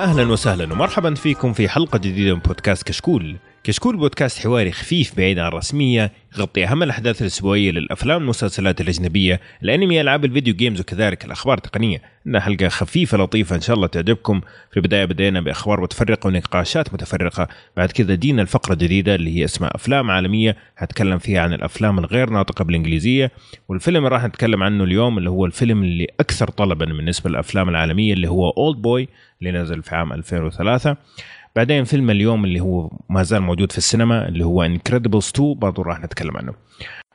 يا أهلا وسهلا ومرحبا فيكم في حلقة جديدة من بودكاست كشكول. كشكول بودكاست حواري خفيف بعيد عن الرسمية يغطي أهم الأحداث الأسبوعية للأفلام والمسلسلات الأجنبية، الأنمي، ألعاب ال video games وكذلك الأخبار التقنية. إنها حلقة خفيفة لطيفة إن شاء الله تعجبكم. في البداية بدينا بأخبار متفرقة ونقاشات متفرقة، بعد كذا بدينا الفقره الجديده اللي هي اسمها أفلام عالمية هتكلم فيها عن الأفلام الغير ناطقة بالإنجليزية، والفيلم اللي راح نتكلم عنه اليوم اللي هو الفيلم اللي أكثر طلبا بالنسبة للافلام العالمية اللي هو Oldboy اللي نزل في عام 2003 بعدين فيلم اليوم اللي هو ما زال موجود في السينما اللي هو Incredibles 2 برضه راح نتكلم عنه.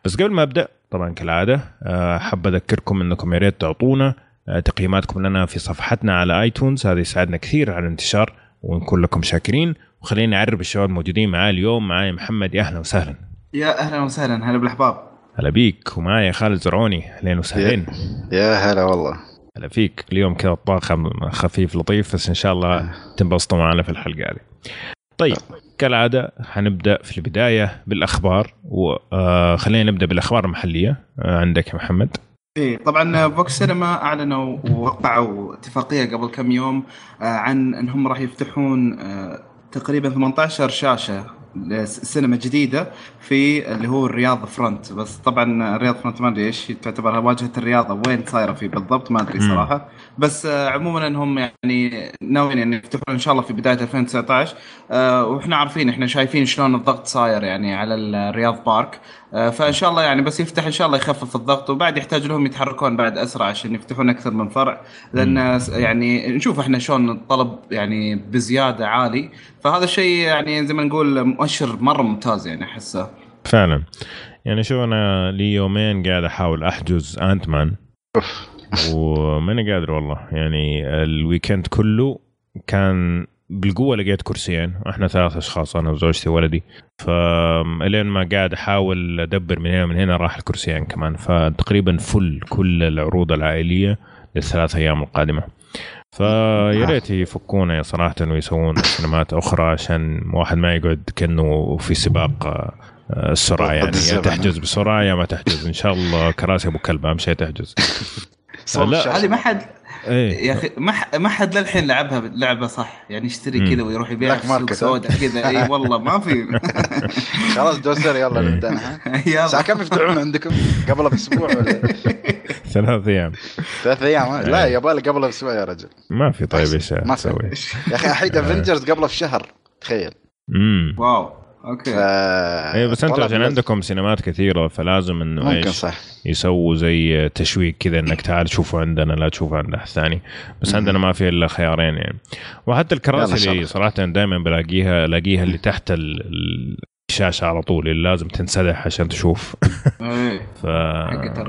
بس قبل ما أبدأ طبعا كالعادة آه، حاب أذكركم إنكم يا ريت تعطونا آه، تقييماتكم لنا في صفحتنا على iTunes هذا يساعدنا كثير على الانتشار ونكون لكم شاكرين. وخليني أعرف الشباب الموجودين معاي اليوم معاي محمد يا أهلا وسهلا. يا أهلا وسهلا هلا بالأحباب. هلا بيك ومعايا خالد زرعوني أهلين وسهلين. يا هلا والله. هلا فيك. اليوم كذا الطاقم خفيف لطيف بس إن شاء الله تنبسطوا معنا في الحلقة هذه. طيب كالعادة حنبدأ في البداية بالأخبار وخلينا نبدأ بالأخبار المحلية. آه، عندك يا محمد؟ إيه طبعا فوكس سينما أعلنوا ووقعوا اتفاقية قبل كم يوم آه، عن إنهم راح يفتحون آه، تقريبا 18 شاشة سينما جديدة في اللي هو الرياض فرونت بس طبعا الرياض فرونت ما أدري إيش تعتبر واجهة الرياض وين صايرة فيه بالضبط؟ ما أدري صراحة. بس آه، عموما إنهم يعني ناويين يعني يفتحون إن شاء الله في بداية 2019 آه، وإحنا عارفين إحنا شايفين شلون الضغط صاير يعني على الرياض بارك. آه، فإن شاء الله يعني بس يفتح إن شاء الله يخفف الضغط وبعد يحتاج لهم يتحركون بعد أسرع عشان يفتحون أكثر من فرع. لأن يعني نشوف إحنا شلون الطلب يعني بزيادة عالي. فهذا الشيء يعني زي ما نقول مؤشر مرة ممتاز يعني أحسه. فعلا. يعني شو أنا لي يومين قاعد أحاول أحجز انت مان وماني قادر والله. يعني ال weekend كله كان بالقوة لقيت كرسيين. إحنا ثلاث أشخاص أنا وزوجتي وولدي. full لين ما قاعد أحاول أدبر من هنا من هنا راح الكرسيين كمان. فتقريبا full كل العروض العائلية للثلاث أيام القادمة. فيا ريت يفكونا صراحة ويسوون سينمات أخرى عشان واحد ما يقعد كأنه في سباق آه، السرعة يعني. يا تحجز بسرعة يا ما تحجز. إن شاء الله كراسي أبو كلب أهم شيء تحجز. هذه ما حد إيه. يا أخي ما ما حد للحين لعبها لعبة صح. يعني يشتري كذا ويروح يبيع في سوق سودا كذا. إي والله ما في. خلاص دوسر يلا نبدأ. الساعة كم يفتحون عندكم؟ قبل بأسبوع ولا؟ ثلاث أيام. ثلاث أيام. لا يبالي قبل بأسبوع يا رجل. ما في طيب إيش ما أسوي؟ يا أخي الحين Avengers قبل بشهر تخيل. امم واو. أوكي. ف... إيه بس أنتم عشان عندكم سينمات كثيرة فلازم إنه ممكن إيش صح. يسووا زي تشويق كذا إنك تعال شوفوا عندنا لا تشوفوا عند أحد ثاني. بس عندنا ما في إلا خيارين يعني. وحتى الكراسي اللي صراحة دائما بلاقيها الاقيها اللي تحت الشاشة على طول اللي لازم تنسدح عشان تشوف. إيه.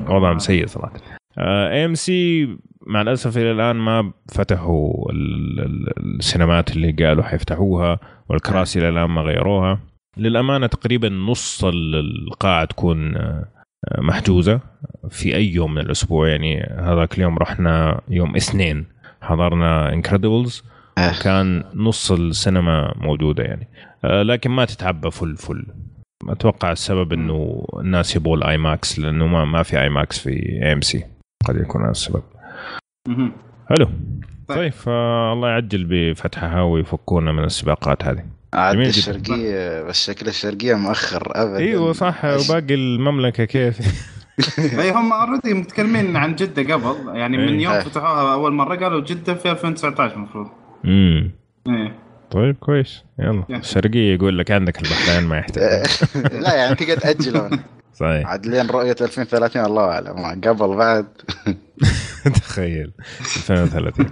فوضع سيء صراحة. AMC مع الأسف إلى الآن ما فتحوا السينمات اللي قالوا حيفتحوها والكراسي إلى الآن ما غيروها. للأمانة تقريبا نص القاعة تكون آه، محجوزة في أي يوم من الأسبوع. يعني هذاك اليوم رحنا يوم اثنين حضرنا Incredibles آه. كان نص السينما موجودة يعني. آه، لكن ما تتعبى full full. أتوقع السبب إنه الناس يبغوا ال IMAX لأنه ما ما في IMAX في AMC قد يكون هذا السبب. حلو. طيب, طيب الله يعجل بفتحها ويفكونا من السباقات هذه. عاد الشرقية بس شكل الشرقية مؤخر ابدا. إيوه صح وباقي المملكة كيف؟ أي هم اوريدي متكلمين عن جدة قبل يعني من يوم فتحوها أول مرة قالوا جدة في 2019 المفروض. امم إيه. طيب كويس. يلا. الشرقية يقول لك عندك البحرين ما يحتاج. لا يعني تقدر تأجلون. صحيح. عاد لين رؤية 2030 الله أعلم. قبل بعد. تخيل. 2030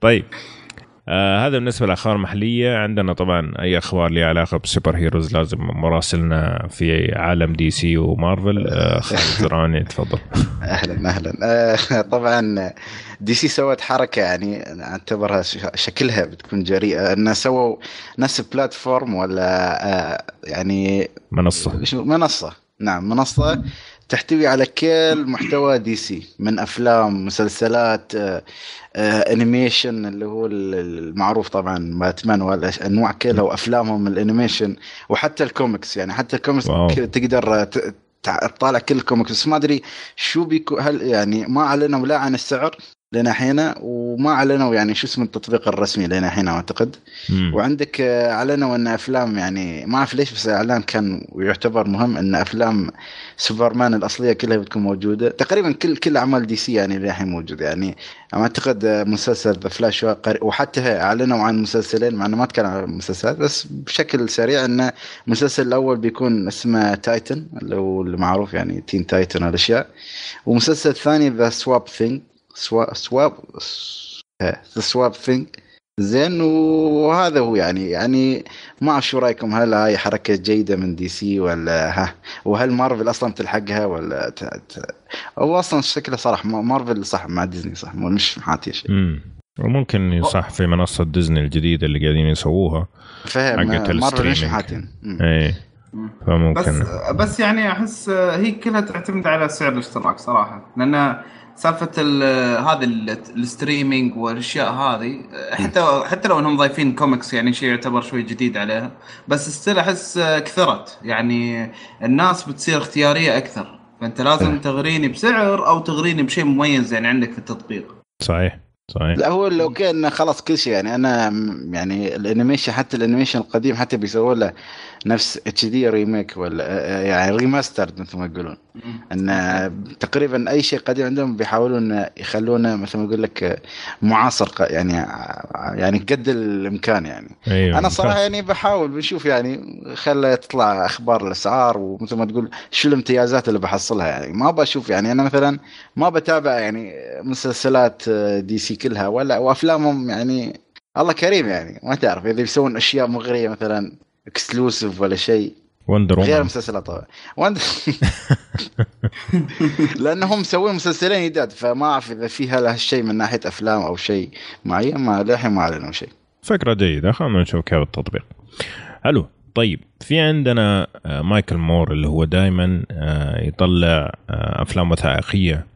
طيب. آه هذا بالنسبة للاخبار المحليه عندنا طبعا أي أخبار لها علاقة بال super heroes لازم مراسلنا في عالم DC و Marvel. آه خالد زراني تفضل. أهلا أهلا. آه طبعا DC سوت حركة يعني أعتبرها شكلها بتكون جريئة. إنه سووا نفس platform ولا آه يعني منصة. منصة. نعم منصة. تحتوي على كل محتوى DC من أفلام مسلسلات آه، آه، animation اللي هو المعروف طبعا باتمان والانواع كلها وأفلامهم ال animation وحتى الكوميكس يعني حتى الكوميكس واو. تقدر تطالع كل الكوميكس بس ما أدري شو بيكون هل يعني ما أعلنوا لا عن السعر. لين الحين وما اعلنوا يعني شو اسم التطبيق الرسمي لين الحين أعتقد. مم. وعندك آه، اعلنوا ان أفلام يعني ما أعرف ليش بس إعلان كان ويعتبر مهم إن أفلام سوبرمان الأصلية كلها بتكون موجودة. تقريبا كل كل أعمال DC يعني للحين موجودة. يعني أعتقد آه، مسلسل The Flash وحتى إعلنوا عن مسلسلين مع إنه ما تكلم عن المسلسلات بس بشكل سريع إن المسلسل الأول بيكون اسمه Titans اللي هو المعروف يعني Teen Titans والأشياء. والمسلسل الثاني The Swamp Thing Swamp Swamp The Swamp Thing زين وهذا هو يعني يعني ما أعرف شو رأيكم هل هاي حركة جيدة من DC ولا ها وهل مارفل أصلا تلحقها ولا ت... ت... هو أصلا شكله صراحة ما- مارفل صح مع ديزني صح مش محاتي شيء مم. وممكن صح في منصة ديزني الجديدة اللي قاعدين يسووها فهم حقت مارفل مش ال streaming. محاتين. اي مم. بس فممكن بس يعني أحس هي كلها تعتمد على سعر الاشتراك صراحة لأن سالفة ال- هذا ال- ال streaming والأشياء هذه حتى حتى لو إنهم ضايفين كوميكس يعني شيء يعتبر شوي جديد عليها بس still أحس كثرت. يعني الناس بتصير اختيارية أكثر. فأنت لازم تغريني بسعر أو تغريني بشيء مميز يعني عندك في التطبيق. صحيح صحيح. لا هو لو كان خلاص كل شيء يعني أنا يعني ال animation حتى ال animation القديم حتى بيسووا له نفس HD remake ولا يعني remastered مثل ما يقولون. إن تقريبا أي شيء قديم عندهم بيحاولون يخلونه مثل ما يقول لك معاصر يعني يعني قد الإمكان يعني. أيوه أنا صراحة يعني بحاول بنشوف يعني خلى تطلع أخبار الأسعار ومثل ما تقول شو الامتيازات اللي بحصلها يعني. ما بشوف يعني أنا مثلا ما بتابع يعني مسلسلات DC كلها ولا وأفلامهم يعني الله كريم يعني ما تعرف إذا يسوون أشياء مغرية مثلا. exclusive ولا شيء. Wonder غير وومن المسلسلات طبعا وأنت... لأنهم مسوين مسلسلين جداد فما أعرف إذا فيها هالشيء من ناحية أفلام أو شيء معين ما للحين ما أعلنوا شيء. فكرة جيدة خلينا نشوف كيف التطبيق. حلو طيب في عندنا آه، مايكل مور اللي هو دائما يطلع آه، أفلام وثائقية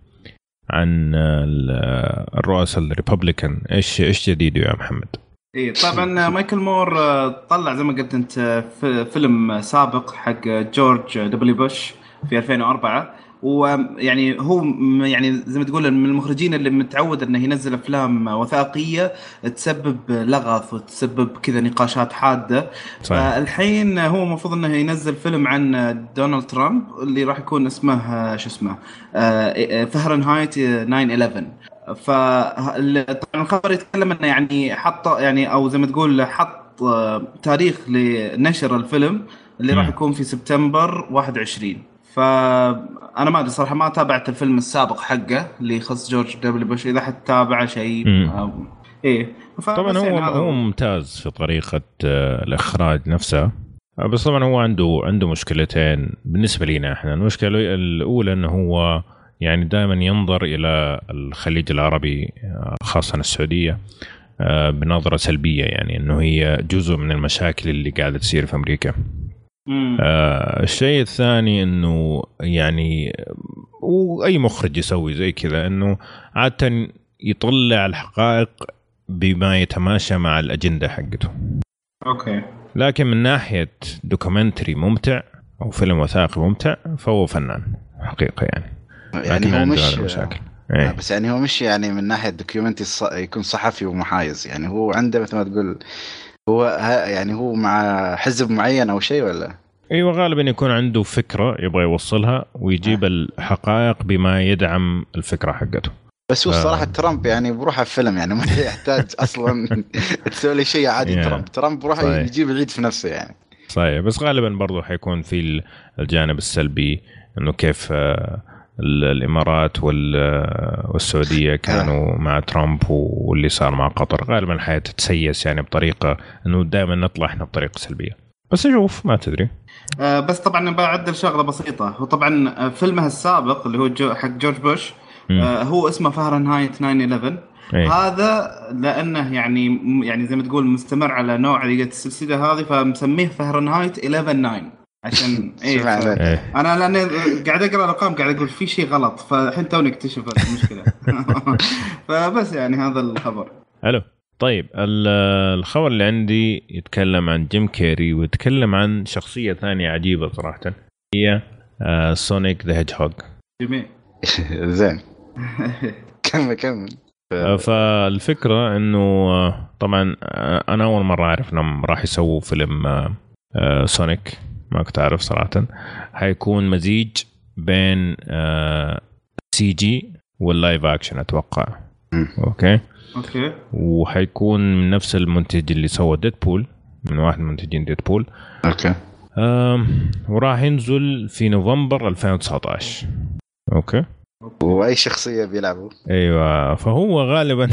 عن آه، ال- آه، الرؤساء ال Republican إيش إيش جديد يا محمد؟ اي طبعا مايكل مور آه، طلع زي ما قلت أنت آه، فيلم سابق حق جورج دبليو بوش في 2004 ويعني هو يعني زي ما تقول من المخرجين اللي متعود إنه ينزل أفلام وثائقية تسبب لغط وتسبب كذا نقاشات حادة. صحيح. فالحين هو المفروض إنه ينزل فيلم عن دونالد ترامب اللي راح يكون اسمه آه، شو اسمه آه، فهرنهايت 9/11 فطبعا الخبر يتكلم إنه يعني حط يعني أو زي ما تقول حط آه، تاريخ لنشر الفيلم اللي. راح يكون في سبتمبر 21 فانا ما أدري صراحة ما تابعت الفيلم السابق حقه اللي يخص جورج دبليو بوش. إذا حتتابعه شيء مم. آه، إيه. طبعا هو يعني هو ممتاز في طريقة آه، الإخراج نفسها بس طبعا هو عنده عنده مشكلتين بالنسبة لنا إحنا. المشكلة الأولى إنه هو يعني دائما ينظر إلى الخليج العربي آه، خاصة السعودية آه، بنظرة سلبية يعني إنه هي جزء من المشاكل اللي قاعدة تصير في أمريكا. آه الشيء الثاني إنه يعني وأي مخرج يسوي زي كذا إنه عادة يطلع الحقائق بما يتماشى مع الأجندة حقته. أوكي. لكن من ناحية documentary ممتع أو فيلم وثائقي ممتع فهو فنان حقيقه يعني. يعني هو مش هذه المشاكل آه، إيه. بس يعني هو مش يعني من ناحية documentary الص... يكون صحفي ومحايز يعني هو عنده مثل ما تقول هو يعني هو مع حزب معين أو شيء ولا؟ أيوه غالبا يكون عنده فكرة يبغى يوصلها ويجيب الحقائق بما يدعم الفكرة حقته بس هو آه. الصراحه ترامب يعني بروحه فيلم يعني ما يحتاج أصلا تسوي لي شيء عادي Yeah. ترامب ترامب بروحه. يجيب العيد في نفسه يعني صحيح بس غالبا برضو حيكون في ال- الجانب السلبي إنه كيف آه، الإمارات وال- آه، والسعودية كانوا مع ترامب واللي صار مع قطر. غالبا حيتسيس يعني بطريقة إنه دائما نطلع إحنا بطريقة سلبية. بس نشوف ما تدري. آه، بس طبعا بعدل شغلة بسيطة. هو طبعا آه، فيلمها السابق اللي هو جو حق جورج بوش. آه، هو اسمه فهرنهايت 9/11 إيه. هذا لأنه يعني يعني زي ما تقول مستمر على نوعيه السلسلة هذه فمسميه فهرنهايت 11/9 عشان إيه. عليك. إيه. أنا لأن قاعد أقرأ الأرقام قاعد أقول في شيء غلط فالحين توني اكتشف المشكلة. فبس يعني هذا الخبر. حلو. طيب ال- الخبر اللي عندي يتكلم عن جيم كيري ويتكلم عن شخصية ثانية عجيبة صراحة. هي Sonic the Hedgehog جميل. زين. كمل كمل. آه، فالفكرة إنه آه، طبعا آه، أنا أول مرة أعرف إنهم راح يسووا فيلم سونيك ما كنت أعرف صراحة. حيكون مزيج بين CG وال live action أتوقع. مم. أوكي. أوكي. وحيكون من نفس المنتج اللي سوى Deadpool من واحد من منتجين Deadpool أوكي. وراح ينزل في نوفمبر 2019 أوكي. وأي شخصية بيلعبوا أيوه. فهو غالبا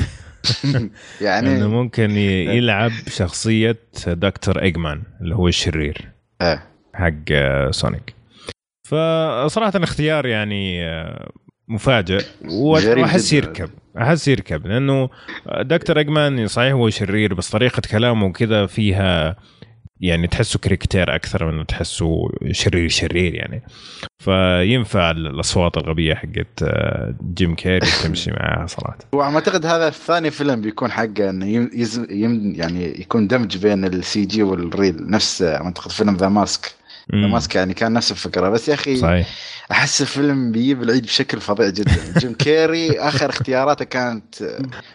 يعني إنه ممكن يلعب شخصية دكتور Eggman اللي هو الشرير. آه. حق آه، Sonic فصراحة اختيار يعني آه، مفاجئ وأحس. يركب أحس يركب لأنه دكتور Eggman صحيح هو شرير بس طريقة كلامه كذا فيها يعني تحسه character أكثر من تحسه شرير شرير يعني فينفع الأصوات الغبية حقت آه، جيم كيري تمشي معاها صراحة وأعتقد هذا الثاني فيلم بيكون حقه انه يعني يكون دمج بين ال CG وال real نفس أعتقد فيلم The Mask. Mask يعني كان نفس الفكرة. بس يا أخي صحيح. أحس الفيلم بيجيب العيد بشكل فظيع جدا. جيم كيري آخر اختياراته كانت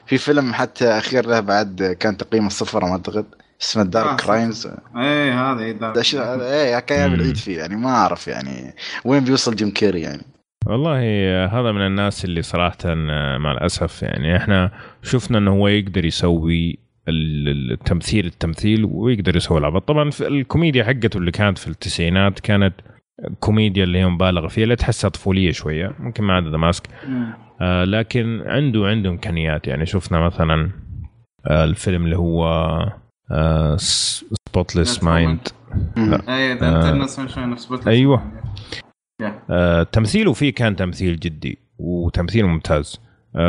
في فيلم حتى أخير له بعد كان تقييم الصفر ما أعتقد اسمه آه، Dark. Crimes إيه هذا إيه، ذا إيه كان. العيد فيه يعني ما أعرف يعني وين بيوصل جيم كيري يعني. والله هذا من الناس اللي صراحة آه، مع الأسف يعني إحنا شفنا إنه هو يقدر يسوي التمثيل التمثيل ويقدر يسوي العبط طبعا في الكوميديا حقته اللي كانت في التسعينات كانت كوميديا اللي هي مبالغة فيها لا تحسها طفولية شوية ممكن ما عدا The Mask. آه لكن عنده عنده إمكانيات. يعني شفنا مثلا آه الفيلم اللي هو آه Spotless Mind آه. يا. آه، تمثيله فيه كان تمثيل جدي وتمثيل ممتاز.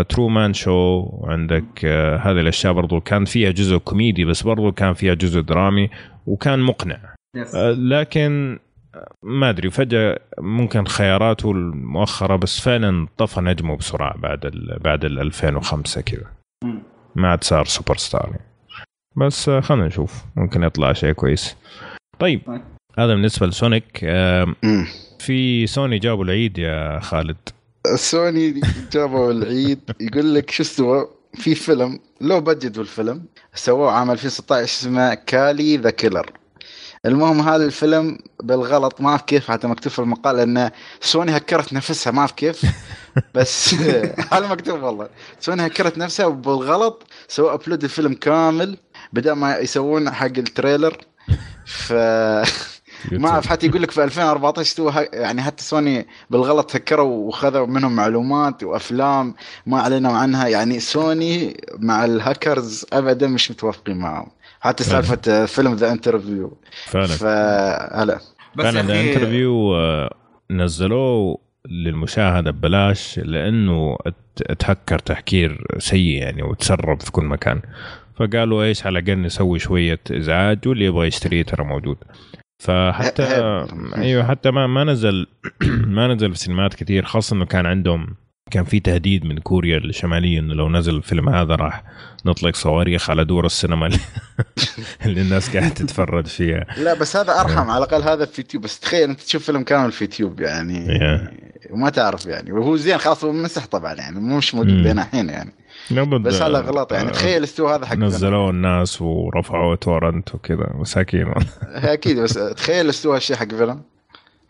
Truman Show عندك آه، هذه الأشياء برضو كان فيها جزء كوميدي بس برضو كان فيها جزء درامي وكان مقنع yes آه، لكن آه، ما أدري فجأة ممكن خياراته المؤخرة بس فعلا طفى نجمه بسرعة بعد ال بعد ال 2005 كذا. ما عاد صار سوبر ستار يعني. بس خلينا نشوف ممكن يطلع شيء كويس طيب طيب. هذا بالنسبة ل Sonic. في سوني جابوا العيد يا خالد سوني جابوا العيد يقول لك شو سوى في فيلم low budget بالفيلم سووه عام 2016 اسمه Khali the Killer المهم هذا الفيلم بالغلط ما أعرف كيف حتى مكتوب في المقال إن سوني هكرت نفسها ما أعرف كيف. بس هذا مكتوب والله. سوني هكرت نفسها وبالغلط سووا upload الفيلم كامل بدل ما يسوون حق ال trailer. ف ما أعرف حتى يقول لك في 2014 سووا ه- يعني حتى سوني بالغلط هكروا وخذوا منهم معلومات وأفلام ما أعلنوا عنها. يعني سوني مع الهاكرز ابدا مش متوافقين معهم. حتى. سالفة فيلم The Interview فعلا. فهلا. بس فعلا أخي Interview آه، نزلوه للمشاهدة ببلاش لأنه ات- اتهكر تهكير سيء يعني وتسرب في كل مكان. فقالوا إيش على الأقل نسوي شوية إزعاج واللي يبغى يشتريه ترى موجود. فحتى أيوه حتى ما ما نزل ما نزل في سينمات كثير خاصة إنه كان عندهم كان في تهديد من كوريا الشمالية إنه لو نزل الفيلم هذا راح نطلق صواريخ على دور السينما اللي, الناس قاعدة تتفرج فيها. لا بس هذا أرحم على الأقل هذا في يوتيوب بس تخيل أنت تشوف فيلم كامل في يوتيوب يعني Yeah. وما تعرف يعني. وهو زين خلاص هو مسح طبعا يعني مش موجود. بين الحين يعني. بس هذا غلط يعني. آه، تخيل استوى هذا حق نزلوه الناس ورفعوه torrent وكذا. مساكين أكيد بس تخيل استوى هالشيء حق فيلم.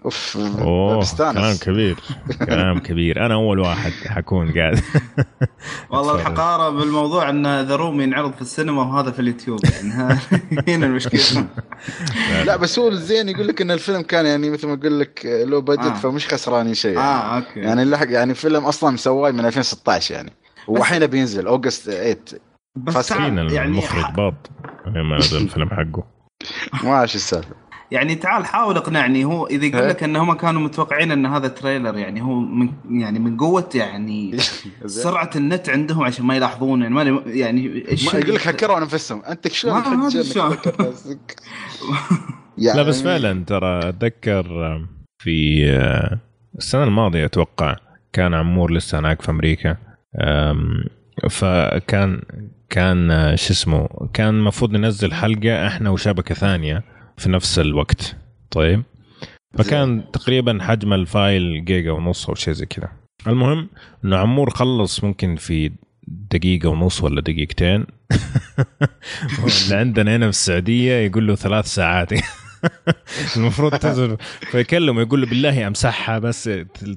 أوف أوه كلام كبير. كلام كبير. أنا أول واحد حكون قاعد. والله. الحقارة بالموضوع إن The Room ينعرض في السينما وهذا في اليوتيوب. يعني هنا المشكلة. لا بس هو الزين يقول لك إن الفيلم كان يعني مثل ما أقول لك low budget آه. فمش خسرانين شيء يعني. آه أوكي. يعني اللحق يعني فيلم أصلا مسواه من 2016 يعني. والحين بينزل اوغست 8 بس يعني المخرج؟ باط لما نزل الفيلم حقه. ما شو السالفة. يعني تعال حاول اقنعني هو إذا يقول إيه. لك ان هم كانوا متوقعين إن هذا تريلر يعني هو من يعني من قوة يعني سرعة النت عندهم عشان ما يلاحظون يعني ما يعني إيش ما يقول لك هكروا نفسهم أنت شلون ما- ما؟ يعني لا بس فعلا ترى أتذكر في آه، السنة الماضية أتوقع كان عمور لسه هناك في أمريكا. فكان كان شو اسمه كان المفروض ننزل حلقة إحنا وشبكة ثانية في نفس الوقت. طيب. فكان تقريبا حجم ال file جيجا ونص أو شيء زي كذا. المهم إنه عمور خلص ممكن في دقيقة ونص ولا دقيقتين. اللي عندنا هنا في السعودية يقول له ثلاث ساعات. المفروض تنزل فيكلمه يقول له بالله امسحها بس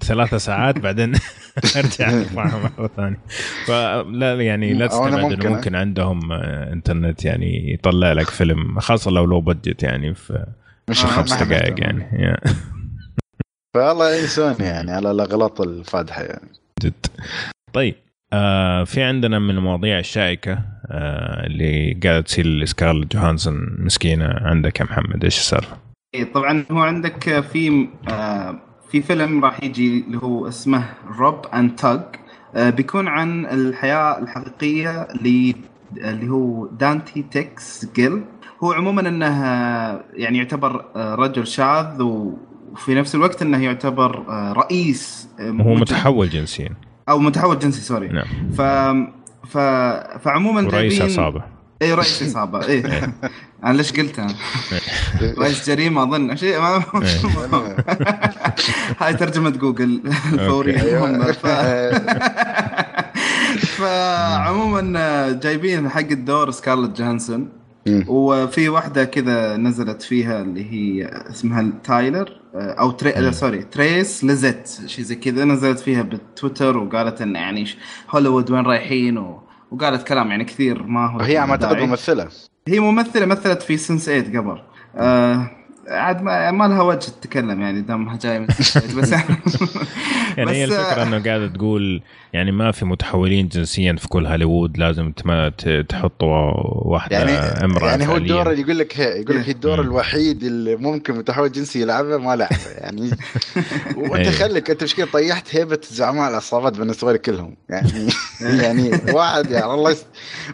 ثلاثة ساعات بعدين أرجع أرفعها مرة ثانية فلا يعني لا تستبعد إنه ممكن، ممكن عندهم آه، إنترنت يعني يطلع لك فيلم خاصة لو لو بجت يعني في مش آه، خمس دقائق. يعني. فالله ينسون يعني على الأغلاط الفادحة يعني جد طيب آه في عندنا من المواضيع الشائكة اللي قاعدة تصير لسكارلت جوهانسون مسكينة. عندك يا محمد إيش السالفة؟ إيه، طبعا هو عندك في آه، في فيلم راح يجي اللي هو اسمه Rub & Tug. بيكون عن الحياة الحقيقية اللي هو دانتي تكس جيل. هو عموما إنه آه، يعني يعتبر آه، رجل شاذ وفي نفس الوقت إنه يعتبر آه، رئيس آه، هو متحول جنسيا. أو متحول جنسي sorry. نعم. ف ف فعموما ورئيس جايبين- عصابة. اي رئيس عصابة. اي أنا ليش قلت أنا؟ رئيس جريمة أظن. شيء ما هاي ترجمة جوجل. الفوريه أيوة. ف... فعموما جايبين حق الدور سكارلت جوهانسون. مم. وفي واحدة كذا نزلت فيها اللي هي اسمها تايلر أو تري... لا sorry تريس ليزيت. شيء زي كذا نزلت فيها بالتويتر وقالت إن يعني هوليوود وين رايحين و... وقالت كلام يعني كثير ما هو وهي ما داعي. ممثلة. هي ممثلة مثلت في سنس 8 قبل. آه عاد ما, ما لها وجه تتكلم يعني دامها جاية من Sense 8 بس يعني هي الفكرة إنه قاعدة تقول يعني ما في متحولين جنسيا في كل هوليوود لازم تحطوا واحدة يعني أمرأة يعني هو. الدور اللي يقول لك هي يقول لك هي الدور. الوحيد اللي ممكن متحول جنسي يلعبه ما لعبه يعني وأنت أيوة. خليك أنت مشكلة طيحت هيبة زعماء العصابات بالنسبة لي كلهم يعني يعني واحد يعني الله يس...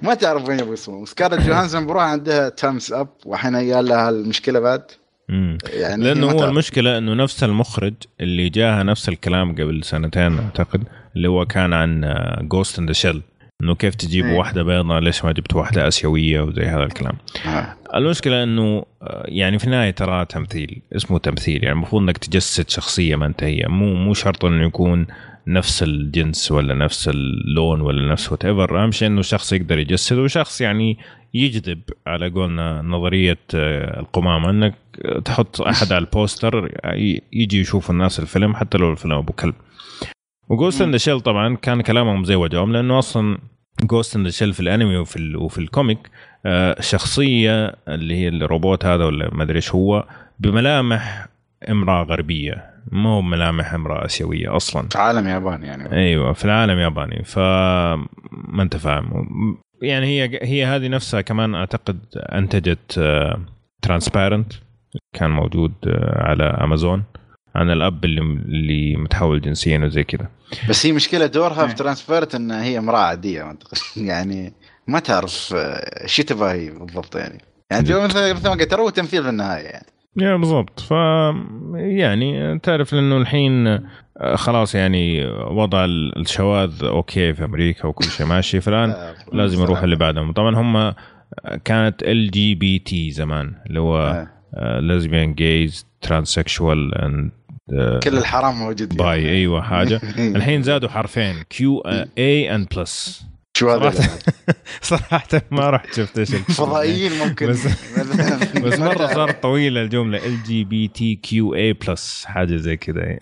ما تعرف وين يبغى يصوم سكارلت جوهانسون بروح عندها thumbs up وحين يا لها المشكلة بعد مم. يعني لأنه هو. المشكلة إنه نفس المخرج اللي جاها نفس الكلام قبل سنتين أعتقد اللي هو كان عن Ghost in the Shell إنه كيف تجيبوا إيه. واحدة بيضاء ليش ما جبت واحدة آسيوية وزي هذا الكلام آه. المشكلة إنه آه، يعني في النهاية ترى تمثيل اسمه تمثيل يعني المفروض إنك تجسد شخصية ما أنت هي مو مو شرط إنه يكون نفس الجنس ولا نفس اللون ولا نفس whatever أهم شيء إنه شخص يقدر يجسد وشخص يعني يجذب على قولنا نظرية آه، القمامة. إنك تحط أحد على ال poster ي- يجي يشوف الناس الفيلم حتى لو الفيلم أبو كلب. و Ghost the Shell طبعا كان كلامهم زي وجههم لأنه أصلا Ghost in the Shell في الأنمي وفي وفي ال comic آه، الشخصيه اللي هي الروبوت هذا ولا ما أدري إيش هو بملامح امرأة غربية. ما هو ملامح امرأة آسيوية أصلا. في عالم ياباني يعني. أيوه في العالم ياباني. فما أنت فاهم. يعني هي هي هذه نفسها كمان أعتقد أنتجت Transparent كان موجود آه، على أمازون عن الأب اللي اللي متحول جنسيا وزي كذا. بس هي مشكلة دورها في. Transparent إن هي امرأة عادية. يعني ما تعرف آه، شو تبغى هي بالضبط يعني. يعني مثل مثل ما قلت ترى هو تمثيل في النهاية يعني. yeah بالضبط. ف يعني تعرف لأنه الحين آه، خلاص يعني وضع الشواذ okay في أمريكا وكل شيء ماشي. فالان آه، لازم يروح اللي بعدهم. طبعا هم كانت LGBT زمان اللي هو آه. lesbian gays transsexual and كل الحرام موجود يعني. bi أيوه حاجة. الحين زادوا حرفين QA and plus شو هذا صراحة صراحة ما رحت شفت إيش. فضائيين ممكن بس- بس مرة صارت طويلة الجملة ال جي بي تي كيو اي بلس حاجة زي كذا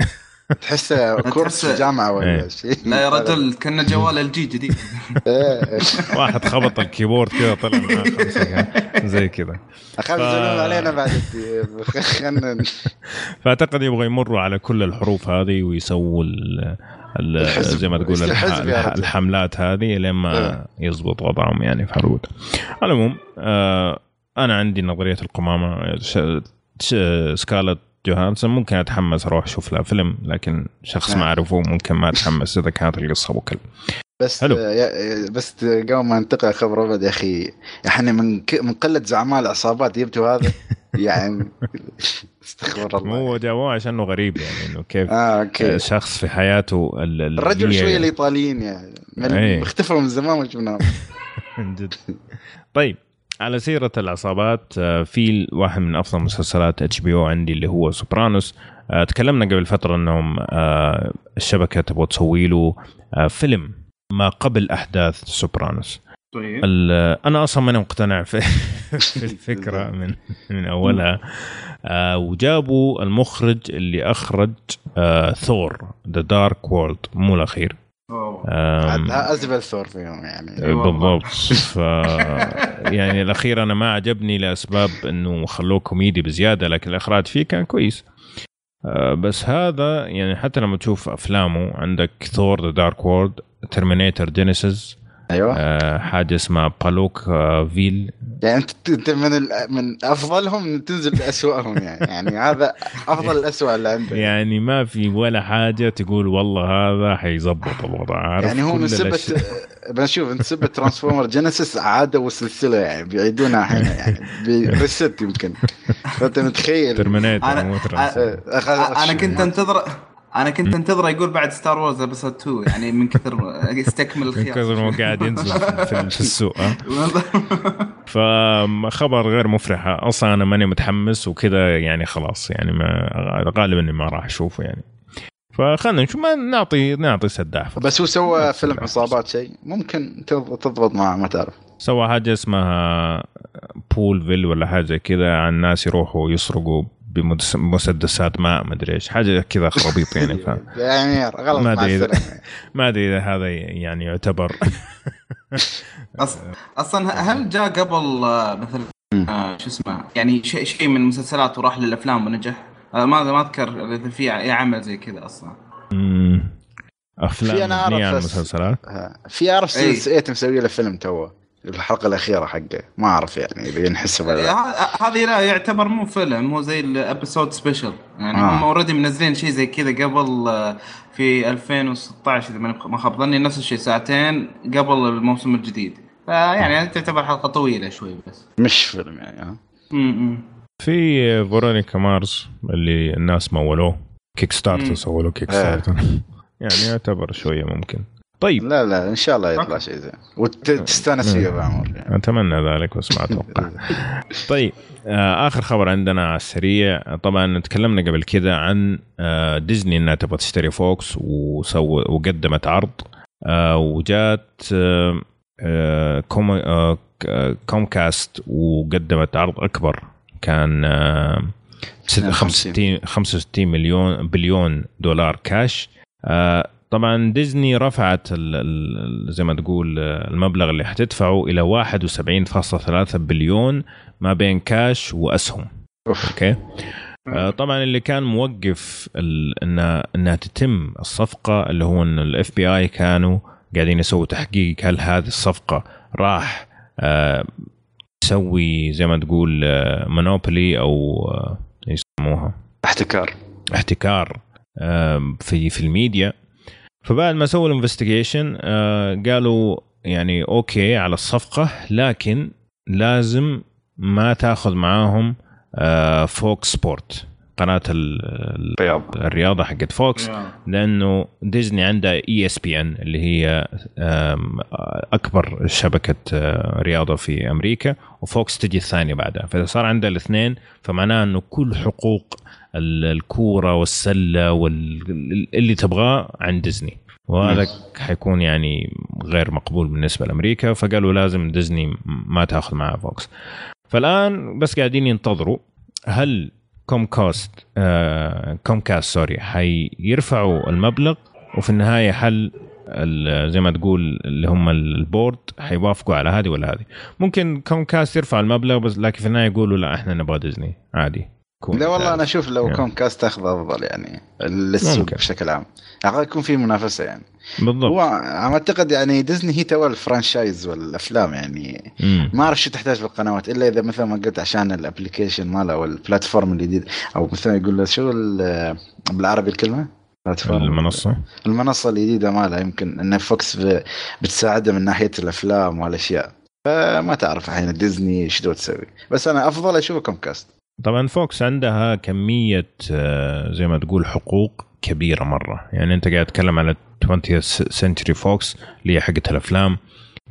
تحسه course في جامعة إيه. ولا شيء لا يا رجل كنه جوال LG جديد إيه. واحد خبط ال keyboard كذا طلع معاه زي كذا أخاف ف- يزعلون علينا بعد خلنا فأعتقد يبغى يمروا على كل الحروف هذه ويسووا. زي ما تقول. الحملات هذه لين ما إيه. يزبط وضعهم يعني في هوليوود على العموم آه أنا عندي نظرية القمامة ش- ش- سكارلت جوهانسون ممكن أتحمس أروح أشوف لها فيلم لكن شخص ما نعم. اعرفه ممكن ما أتحمس إذا كانت القصة ابو كلب بس حلو. يا- بس قبل ما انتقل خبر أبد يا أخي يعني من ك- من قلة زعماء العصابات جبتوا هذا يعني استغفر الله هو جابوه عشانه غريب يعني إنه كيف آه okay شخص في حياته ال- ال- الرجل شوية الإيطاليين يعني من إيه. اختفوا من زمان ما شفناهم من جد طيب على سيرة العصابات آه، في واحد من أفضل مسلسلات HBO عندي اللي هو Sopranos آه، تكلمنا قبل فترة إنهم آه، الشبكة تبغى تسوي له فيلم ما قبل أحداث Sopranos طيب. أنا أصلا ماني مقتنع في, في الفكرة من من أولها. آه وجابوا المخرج اللي أخرج آه Thor The Dark World مو الأخير. ازبل ثور فيهم يعني. والله. بالضبط. ف يعني الأخير أنا ما عجبني لأسباب إنه خلوه كوميدي بزيادة لكن الإخراج فيه كان كويس. آه، بس هذا يعني حتى لما تشوف أفلامه عندك Thor The Dark World Terminator Genisys أيوه. حاجة اسمها Palooka آه، ville يعني أنت أنت من ال... من أفضلهم تنزل لاسوأهم يعني. يعني هذا أفضل الاسوء اللي عندك. يعني ما في ولا حاجة تقول والله هذا حيظبط الوضع عارف؟ يعني هو من سبة الأشياء. بنشوف من سبة ترانسفورمر جينيسيس عادوا السلسلة يعني بيعيدونها الحين يعني بريست يمكن. فأنت متخيل. ترمينيتر أنا- أنا كنت انتظر أنا كنت انتظر يقول بعد ستار وورز ابسود 2 يعني من كثر يستكمل من الخيار كثر ما قاعد ينزل في- السوق ها؟ فخبر غير مفرح أصلا أنا ماني متحمس وكذا يعني خلاص يعني ما غالبا إني ما راح أشوفه يعني. فخلنا نشوف ما نعطي نعطي سداح. بس هو سوى فيلم. عصابات شيء ممكن تض- تضبط معه ما تعرف. سوى حاجة اسمها بولفيل ولا حاجة كذا عن ناس يروحوا يسرقوا بمسدسات ماء مدري إيش حاجة كذا خرابيط يعني ف... يعني غلط ما إذا- السلامة ما أدري إذا هذا يعني يعتبر. أصلا هل جاء قبل آه، مثلا آه، شو اسمه يعني شيء شيء من المسلسلات وراح للأفلام ونجح؟ آه، ما ما أذكر إذا في اي عمل زي كذا أصلا. في أفلام مبنيه أعرف على بس- مسلسلات. في أعرف أي. سيئة مسوي له فيلم توه. الحلقة الأخيرة حقه ما أعرف يعني إذا ينحسب ولا لا. هذه لا يعتبر مو فيلم هو زي ال episode special يعني آه. هم already منزلين شيء زي كذا قبل آه، في 2016 إذا ما خاب ظني نفس الشيء ساعتين قبل الموسم الجديد فيعني تعتبر حلقة طويلة شوي بس مش فيلم يعني ها م-م. في Veronica Mars اللي الناس مولوه Kickstarter. سووا له Kick. starter يعني يعتبر شوية ممكن طيب. لا لا إن شاء الله يطلع شيء زين. وتستأنس فيه يا عمر يعني. أتمنى ذلك بس ما أتوقع. طيب آه آخر خبر عندنا على السريع طبعا تكلمنا قبل كذا عن آه ديزني إنها تبغى تشتري فوكس وسو وقدمت عرض. آه وجات Com- ك- Comcast وقدمت عرض أكبر. كان آه ست- 65 65 مليون بليون دولار كاش. طبعا ديزني رفعت ال ال زي ما تقول المبلغ اللي حتدفعه إلى 71.3 بليون ما بين كاش وأسهم. أوف. أوكي؟ آه، طبعا اللي كان موقف انها إنها تتم الصفقة اللي هو إن ال FBI كانوا قاعدين يسووا تحقيق هل هذه الصفقة راح آه، تسوي زي ما تقول monopoly أو آه، إيش يسموها؟ احتكار. احتكار في في الميديا. فبعد ما سووا ال investigation قالوا يعني okay على الصفقة لكن لازم ما تاخذ معاهم آه، Fox Sport. قناة ال- ال- رياض الرياضة حقت فوكس لأنه ديزني عندها ESPN اللي هي أكبر شبكة آه، رياضة في أمريكا وفوكس تجي الثانية بعدها. فاذا صار عندها الاثنين فمعناه إنه كل حقوق ال- الكورة والسلة واللي تبغاه عند ديزني. وهذا حيكون يعني غير مقبول بالنسبة لأمريكا فقالوا لازم ديزني ما تأخذ معها فوكس. فالآن بس قاعدين ينتظروا هل Comcast آه Comcast sorry حيرفعوا المبلغ وفي النهاية ال- زي ما تقول اللي هم ال board حيوافقوا على هذه ولا هذه. ممكن Comcast يرفع المبلغ بس لكن في النهاية يقولوا لا إحنا نبغى ديزني عادي. كون لا والله. أنا أشوف لو يعني. Comcast تاخذ أفضل يعني للسوق. بشكل عام أعتقد يكون في منافسة يعني بالضبط هو عم أعتقد يعني ديزني هي تو ال franchise والأفلام يعني مم. ما أعرف شو تحتاج في القنوات إلا إذا مثل ما قلت عشان ال application ماله أو ال platform الجديد أو مثلا يقول له شو ال- بالعربي الكلمة؟ platform المنصة المنصة الجديدة مالها يمكن إن فوكس بتساعده من ناحية الأفلام والأشياء فما تعرف الحين ديزني شو تسوي بس أنا أفضل اشوفه Comcast طبعا فوكس عندها كمية آه، زي ما تقول حقوق كبيرة مرة. يعني أنت قاعد تتكلم على 20th Century Fox اللي هي حقت الأفلام.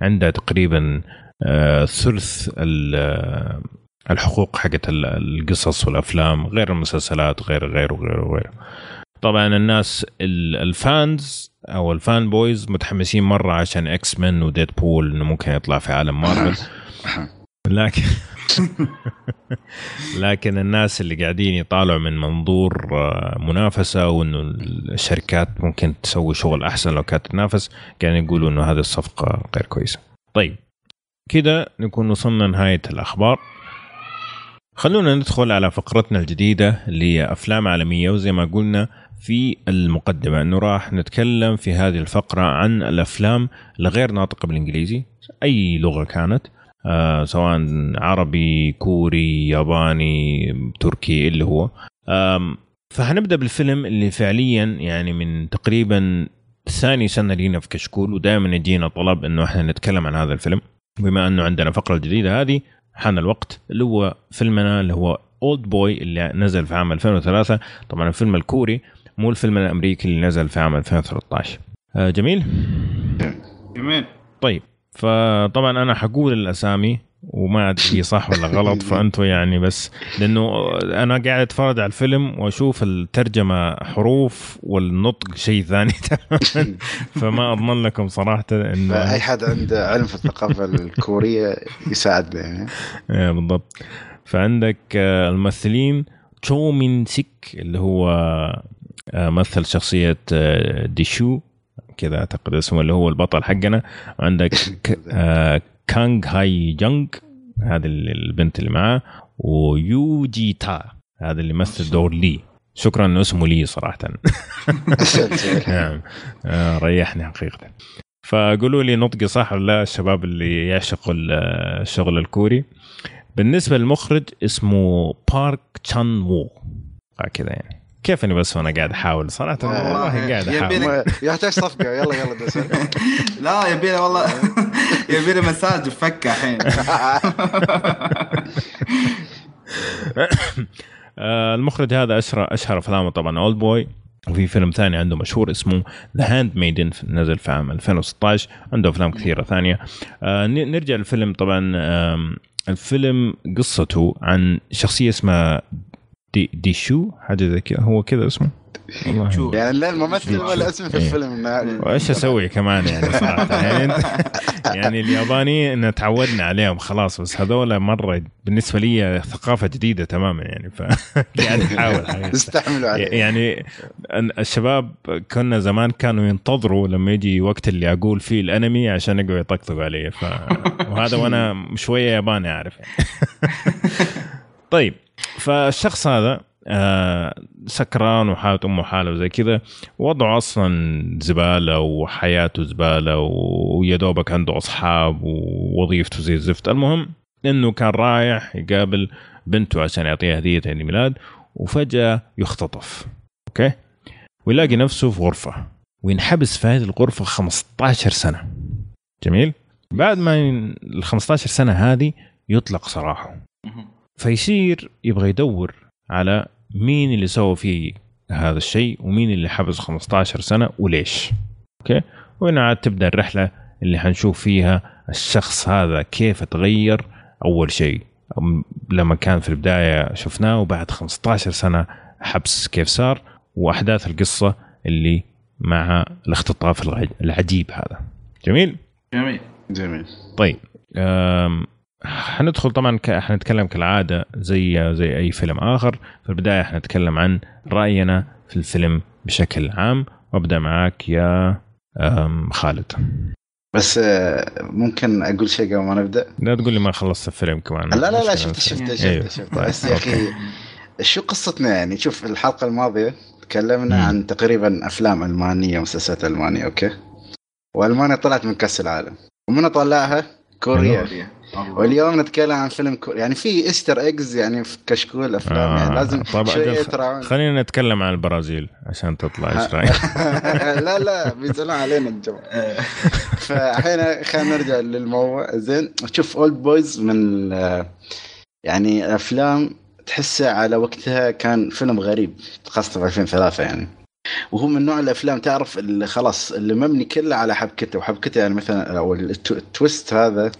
عندها تقريبا آه، ثلث آه، الحقوق حقت ال- القصص والأفلام غير المسلسلات غير غير وغير وغير طبعا الناس ال- ال fans أو ال fanboys متحمسين مرة عشان X-Men و Deadpool إنه ممكن يطلع في عالم مارفل لكن لكن الناس اللي قاعدين يطالعوا من منظور آه، منافسة وانه الشركات ممكن تسوي شغل أحسن لو كانت تنافس قاعدين يقولوا إنه هذه الصفقة غير كويسة. طيب كده نكون وصلنا نهايه الأخبار. خلونا ندخل على فقرتنا الجديدة اللي هي أفلام عالمية وزي ما قلنا في المقدمة إنه راح نتكلم في هذه الفقرة عن الأفلام الغير ناطقة بالإنجليزي أي لغة كانت آه سواء عربي كوري ياباني تركي اللي هو. فهنبدأ بالفيلم اللي فعليا يعني من تقريبا ثاني سنة لينا في كشكول ودائما يجينا طلب إنه إحنا نتكلم عن هذا الفيلم. بما إنه عندنا فقرة الجديده هذه حان الوقت اللي هو فيلمنا اللي هو اولد بوي اللي نزل في عام 2003 طبعا الفيلم الكوري مو الفيلم الأمريكي اللي نزل في عام 2013 آه جميل؟ جميل. طيب. فطبعا أنا حقول الأسامي وما أدري هي صح ولا غلط فأنتوا يعني بس لأنه أنا قاعد أتفرج على الفيلم وأشوف الترجمة حروف والنطق شيء ثاني تماما. فما أضمن لكم صراحة اي انه حد عنده علم في الثقافة الكورية يساعدنا يعني. إيه بالضبط. فعندك آه، الممثلين تشو مين سيك اللي هو آه، مثل شخصية آه، ديشو. كذا أعتقد اسمه اللي هو البطل حقنا. وعندك ك- آه، كانغ هاي جونغ هذه ال- البنت اللي معاه ويوجي تا هذا اللي مثل دور لي. شكرا إنه اسمه لي صراحة. نعم. آه، ريحني حقيقه. فقولوا لي نطقي صح ولا لا الشباب اللي يعشقوا ال- الشغل الكوري. بالنسبة للمخرج اسمه بارك تشان وو. كذا يعني. كيفني بس وأنا قاعد أحاول؟ صراحة والله قاعد أحاول. يحتاج صفقة. يلا يلا دس لا يبينا والله. يبينا مساج بفكه الحين. المخرج هذا اشهر أشهر أفلامه طبعا Oldboy وفي فيلم ثاني عنده مشهور اسمه The Handmaiden نزل في عام 2016 عنده أفلام كثيرة ثانية. آه، ن- نرجع للفيلم طبعا. الفيلم قصته عن شخصية اسمها دي, دي شو؟ حاجة زي كذا هو كذا اسمه؟ والله. شو؟ يعني لا الممثل ولا اسم في إيه. الفيلم وإيش أسوي كمان يعني صراحة؟ يعني يعني الياباني إن تعودنا عليهم خلاص بس هذول مرة بالنسبة لي ثقافة جديدة تماما يعني فقاعد احاول حقيقة. استحملوا عليه يعني أن- الشباب كنا زمان كانوا ينتظروا لما يجي وقت اللي أقول فيه الأنمي عشان يقعدوا يطقطقوا علي ف... وهذا وأنا شوية ياباني أعرف. يعني. طيب فالشخص هذا آه سكران وحالة أمه حالة وزي كذا وضعه أصلا زبالة وحياته زبالة ويا دوبك عنده أصحاب ووظيفته زي الزفت. المهم إنه كان رايح يقابل بنته عشان يعطيها هدية عيد ميلاد وفجأة يختطف. okay؟ ويلاقي نفسه في غرفة وينحبس في هذه الغرفة 15 سنة. جميل؟ بعد ما ال 15 سنة هذه يطلق سراحه. فيصير يبغى يدور على مين اللي سوى فيه هذا الشيء ومين اللي حبس 15 سنة وليش. okay؟ وهنا عاد تبدأ الرحلة اللي حنشوف فيها الشخص هذا كيف تغير أول شيء. لما كان في البداية شفناه وبعد 15 سنة حبس كيف صار وأحداث القصة اللي مع الاختطاف العجيب هذا. جميل؟ جميل. جميل. طيب حندخل طبعا ك... حنتكلم كالعادة زي زي أي فيلم آخر. في البداية حنتكلم عن رأينا في الفيلم بشكل عام. وأبدأ معاك يا خالد. بس آه، ممكن أقول شيء قبل ما نبدأ؟ لا تقول لي ما خلصت الفيلم كمان. لا لا لا بس. شفته أيوه. شفته شفته بس يا أخي شو قصتنا يعني؟ شوف الحلقة الماضية تكلمنا. عن تقريبا أفلام ألمانية مسلسلات ألمانية okay؟ وألمانيا طلعت من كأس العالم. ومن طلعها كوريا. واليوم نتكلم عن فيلم كوري يعني في Easter eggs يعني في كشكول أفلام آه، يعني لازم طبعا شوية خلينا نتكلم عن البرازيل عشان تطلع إيش رايك؟ لا لا بيزعلون علينا الجماعه فالحين خلينا نرجع للموضوع. زين شوف Oldboy من يعني أفلام تحسه على وقتها كان فيلم غريب خاصة في 2003 يعني. وهو من نوع الأفلام تعرف اللي خلاص اللي مبني كله على حبكته وحبكته يعني مثلا أو ال tw- ال twist هذا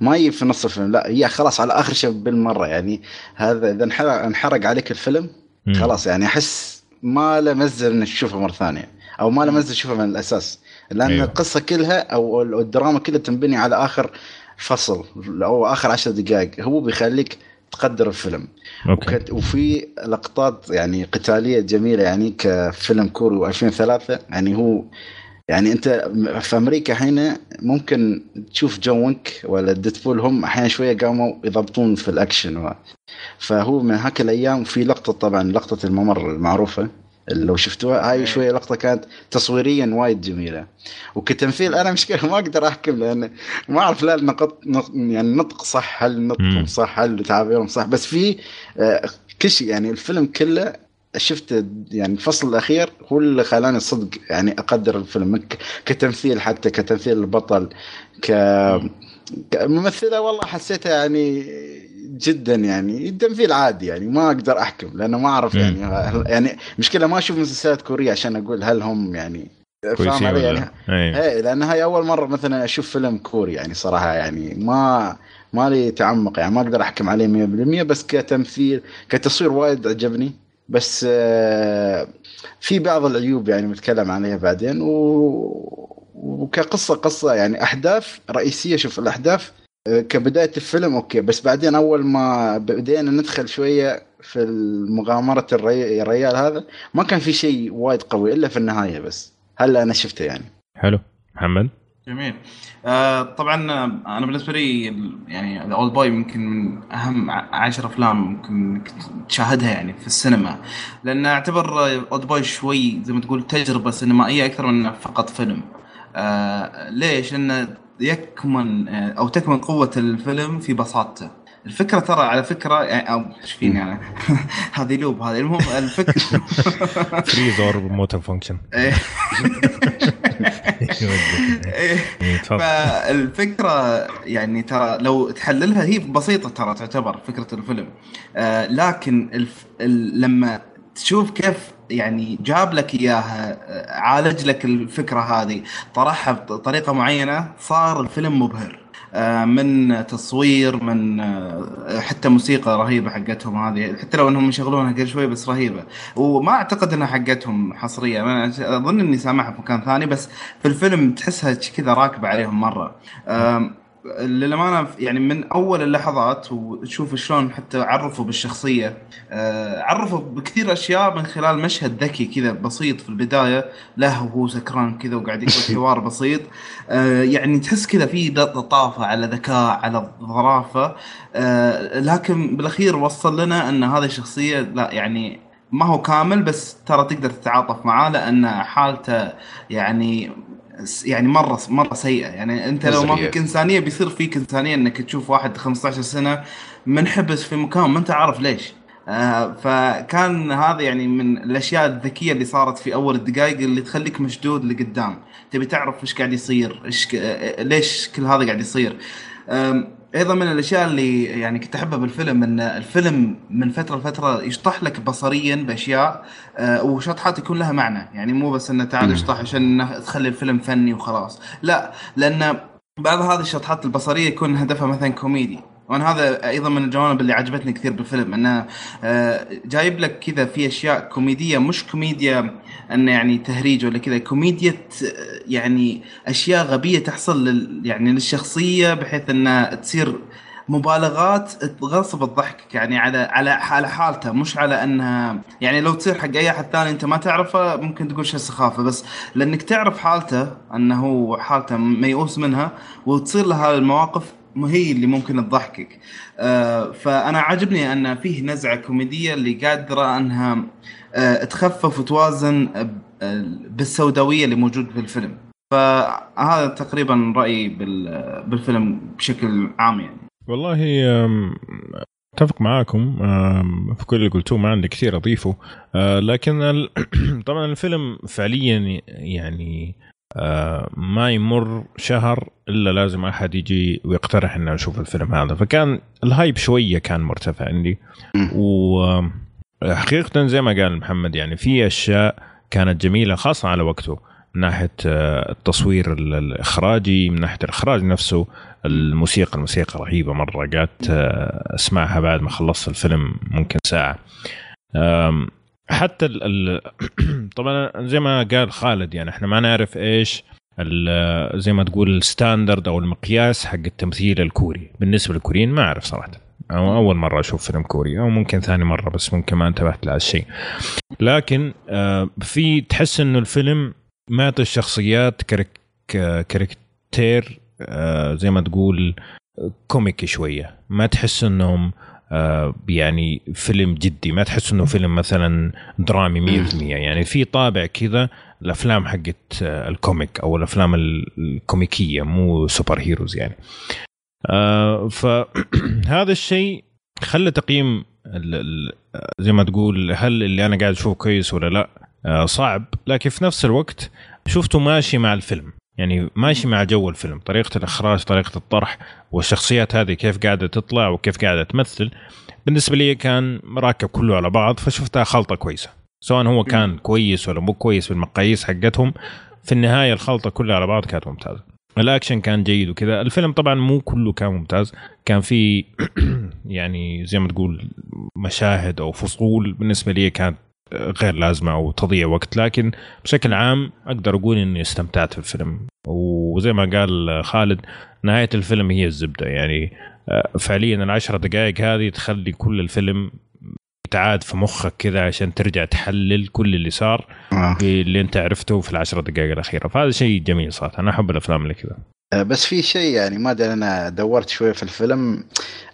ما يجي في نص الفيلم لا هي خلاص على آخر شيء بالمرة يعني هذا إذا انحرق عليك الفيلم. خلاص يعني أحس ما له مزه إنك تشوفه مرة ثانية أو ما له مزه تشوفه من الأساس لأن أيوه. القصة كلها أو الدراما كلها تنبني على آخر فصل أو آخر عشر دقائق هو بيخليك تقدر الفيلم أوكي. وفي لقطات يعني قتالية جميلة يعني كفيلم كوري 2003 يعني هو يعني أنت في أمريكا هنا ممكن تشوف جون ولا ديدبول هم أحيانا شوية قاموا يضبطون في الأكشن و... فهو من هاك الأيام في لقطة طبعا لقطة الممر المعروفة. لو شفتوها هاي شوية لقطة كانت تصويريا وايد جميلة. وكتمثيل أنا مشكلة ما أقدر أحكم لأن ما أعرف لا النقط يعني نطق صح هل نطقهم صح هل تعابيرهم صح بس في آه، كل شيء يعني الفيلم كله شفت يعني الفصل الأخير هو اللي خلاني صدق يعني أقدر الفيلم كتمثيل حتى كتمثيل البطل ك كممثلة والله حسيتها يعني جدا يعني التمثيل عادي يعني ما أقدر أحكم لأنه ما أعرف يعني يعني مشكلة ما أشوف مسلسلات كورية عشان أقول هل هم يعني فاهم علي يعني. إيه لأن هاي أول مرة مثلا أشوف فيلم كوري يعني صراحة يعني ما ما لي تعمق يعني ما أقدر أحكم عليه 100% بس كتمثيل كتصوير وايد عجبني بس آه، في بعض العيوب يعني متكلم عليها بعدين و... وكقصة قصة يعني أحداث رئيسية. شوف الأحداث آه، كبداية الفيلم أوكي بس بعدين أول ما بدينا ندخل شوية في مغامره الري... الريال هذا ما كان في شيء وايد قوي إلا في النهاية بس. هلا أنا شفته يعني. حلو. محمد؟ جميل. آه طبعا آه، أنا بالنسبة لي يعني اولد بوي يمكن من أهم عشر أفلام ممكن تشاهدها يعني في السينما. لأن أعتبر اولد بوي شوي زي ما تقول تجربة سينمائية أكثر من فقط فيلم. آه ليش؟ لأن يكمن آه، أو تكمن قوة الفيلم في بساطته. الفكرة ترى على فكرة يعني أو إيش فيني أنا؟ هذه loop هذه المهم الفكرة. freeze all motor functions فالفكرة يعني ترى لو تحللها هي بسيطة ترى تعتبر فكرة الفيلم. آه لكن الف... لما تشوف كيف يعني جاب لك إياها عالج لك الفكرة هذه طرحها بطريقة معينة صار الفيلم مبهر. آه، من تصوير من آه، حتى موسيقى رهيبة حقتهم هذه حتى لو إنهم يشغلونها قبل شوي بس رهيبة. وما أعتقد إنها حقتهم حصريه أنا أظن إني سامعها في مكان ثاني بس في الفيلم تحسها كذا راكبة عليهم مرة. للأمانة يعني من أول اللحظات وتشوف شلون حتى عرفوا بالشخصية آه، عرفوا بكثير أشياء من خلال مشهد ذكي كذا بسيط في البداية. له وهو سكران كذا وقاعد يقول حوار بسيط. آه، يعني تحس كذا في لطافه على ذكاء على ظرافة. آه، لكن بالأخير وصل لنا أن هذه الشخصية لا يعني ما هو كامل بس ترى تقدر تتعاطف معاه لأن حالته يعني يعني مرة مرة سيئة. يعني أنت لو ما فيك انسانيه بيصير فيك انسانيه إنك تشوف واحد 15 سنة منحبس في مكان ما أنت عارف ليش. آه فكان هذا يعني من الأشياء الذكية اللي صارت في أول الدقائق اللي تخليك مشدود لقدام. تبي تعرف إيش قاعد يصير إيش آه، ليش كل هذا قاعد يصير. أيضا من الأشياء اللي يعني كنت أحبها بالفيلم إن الفيلم من فترة لفترة يشطح لك بصريا بأشياء آه وشطحات يكون لها معنى. يعني مو بس إنه تعال اشطح عشان تخلي الفيلم فني وخلاص. لا لأن بعض هذه الشطحات البصرية يكون هدفها مثلا كوميدي. وأنا هذا أيضا من الجوانب اللي عجبتني كثير بالفيلم إنه آه، جايب لك كذا في أشياء كوميدية مش كوميديا إنه يعني تهريج ولا كذا كوميديا يعني أشياء غبية تحصل لل يعني للشخصية بحيث انها تصير مبالغات تغصب الضحك يعني على على على حالته مش على انها يعني لو تصير حق أي أحد ثاني أنت ما تعرفه ممكن تقول شيء سخافة بس لأنك تعرف حالته إنه حالته ميؤوس منها وتصير له هذه المواقف هي اللي ممكن تضحكك. آه فأنا عجبني أن فيه نزعة كوميدية اللي قادرة أنها آه تخفف وتوازن بالسوداوية اللي موجود في الفيلم. فهذا تقريبا رأيي بالفيلم بشكل عام يعني. والله أتفق معاكم في كل اللي قلتوه ما عندي كثير أضيفه. آه، لكن طبعا الفيلم فعليا يعني ما يمر شهر إلا لازم أحد يجي ويقترح إنه نشوف الفيلم هذا. فكان الهايب شوية كان مرتفع عندي. وحقيقه زي ما قال محمد يعني في أشياء كانت جميلة خاصة على وقته من ناحية آه، التصوير الإخراجي من ناحية الإخراج نفسه الموسيقى الموسيقى رهيبة مرة قعدت آه، أسمعها بعد ما خلصت الفيلم ممكن ساعة. حتى ال طبعا زي ما قال خالد يعني إحنا ما نعرف إيش زي ما تقول ال standard أو المقياس حق التمثيل الكوري. بالنسبة للكوريين ما أعرف صراحة. أو أول مرة أشوف فيلم كوري أو ممكن ثاني مرة بس ممكن ما انتبهت لهذا الشيء لكن آه، في تحس إنه الفيلم معطي الشخصيات كارك character آه، زي ما تقول comic ي شوية. ما تحس إنهم آه، يعني فيلم جدي. ما تحس إنه فيلم مثلا درامي 100% يعني في طابع كذا الأفلام حقت آه، ال comic أو الأفلام ال- ال comic ية مو superheroes يعني. آه، فهذا الشيء خلى تقييم زي ما تقول هل اللي أنا قاعد أشوفه كويس ولا لا؟ آه، صعب. لكن في نفس الوقت شفته ماشي مع الفيلم. يعني ماشي مع جو الفيلم طريقة الإخراج طريقة الطرح والشخصيات هذه كيف قاعدة تطلع وكيف قاعدة تمثل بالنسبة لي كان راكب كله على بعض فشفتها خلطة كويسة سواء هو كان كويس ولا مو كويس بالمقاييس حقتهم في النهاية الخلطة كلها على بعض كانت ممتازة. الأكشن كان جيد وكذا الفيلم طبعا مو كله كان ممتاز كان في يعني زي ما تقول مشاهد أو فصول بالنسبة لي كانت غير لازمة أو تضيع وقت لكن بشكل عام أقدر أقول إني استمتعت في الفيلم وزي ما قال خالد نهاية الفيلم هي الزبدة. يعني آه، فعليا العشرة دقائق هذه تخلي كل الفيلم يتعاد في مخك كذا عشان ترجع تحلل كل اللي صار آه. اللي أنت عرفته في العشرة دقائق الأخيرة. فهذا شيء جميل صراحة. أنا أحب الأفلام اللي كذا. بس في شيء يعني ما أدري أنا دورت شوية في الفيلم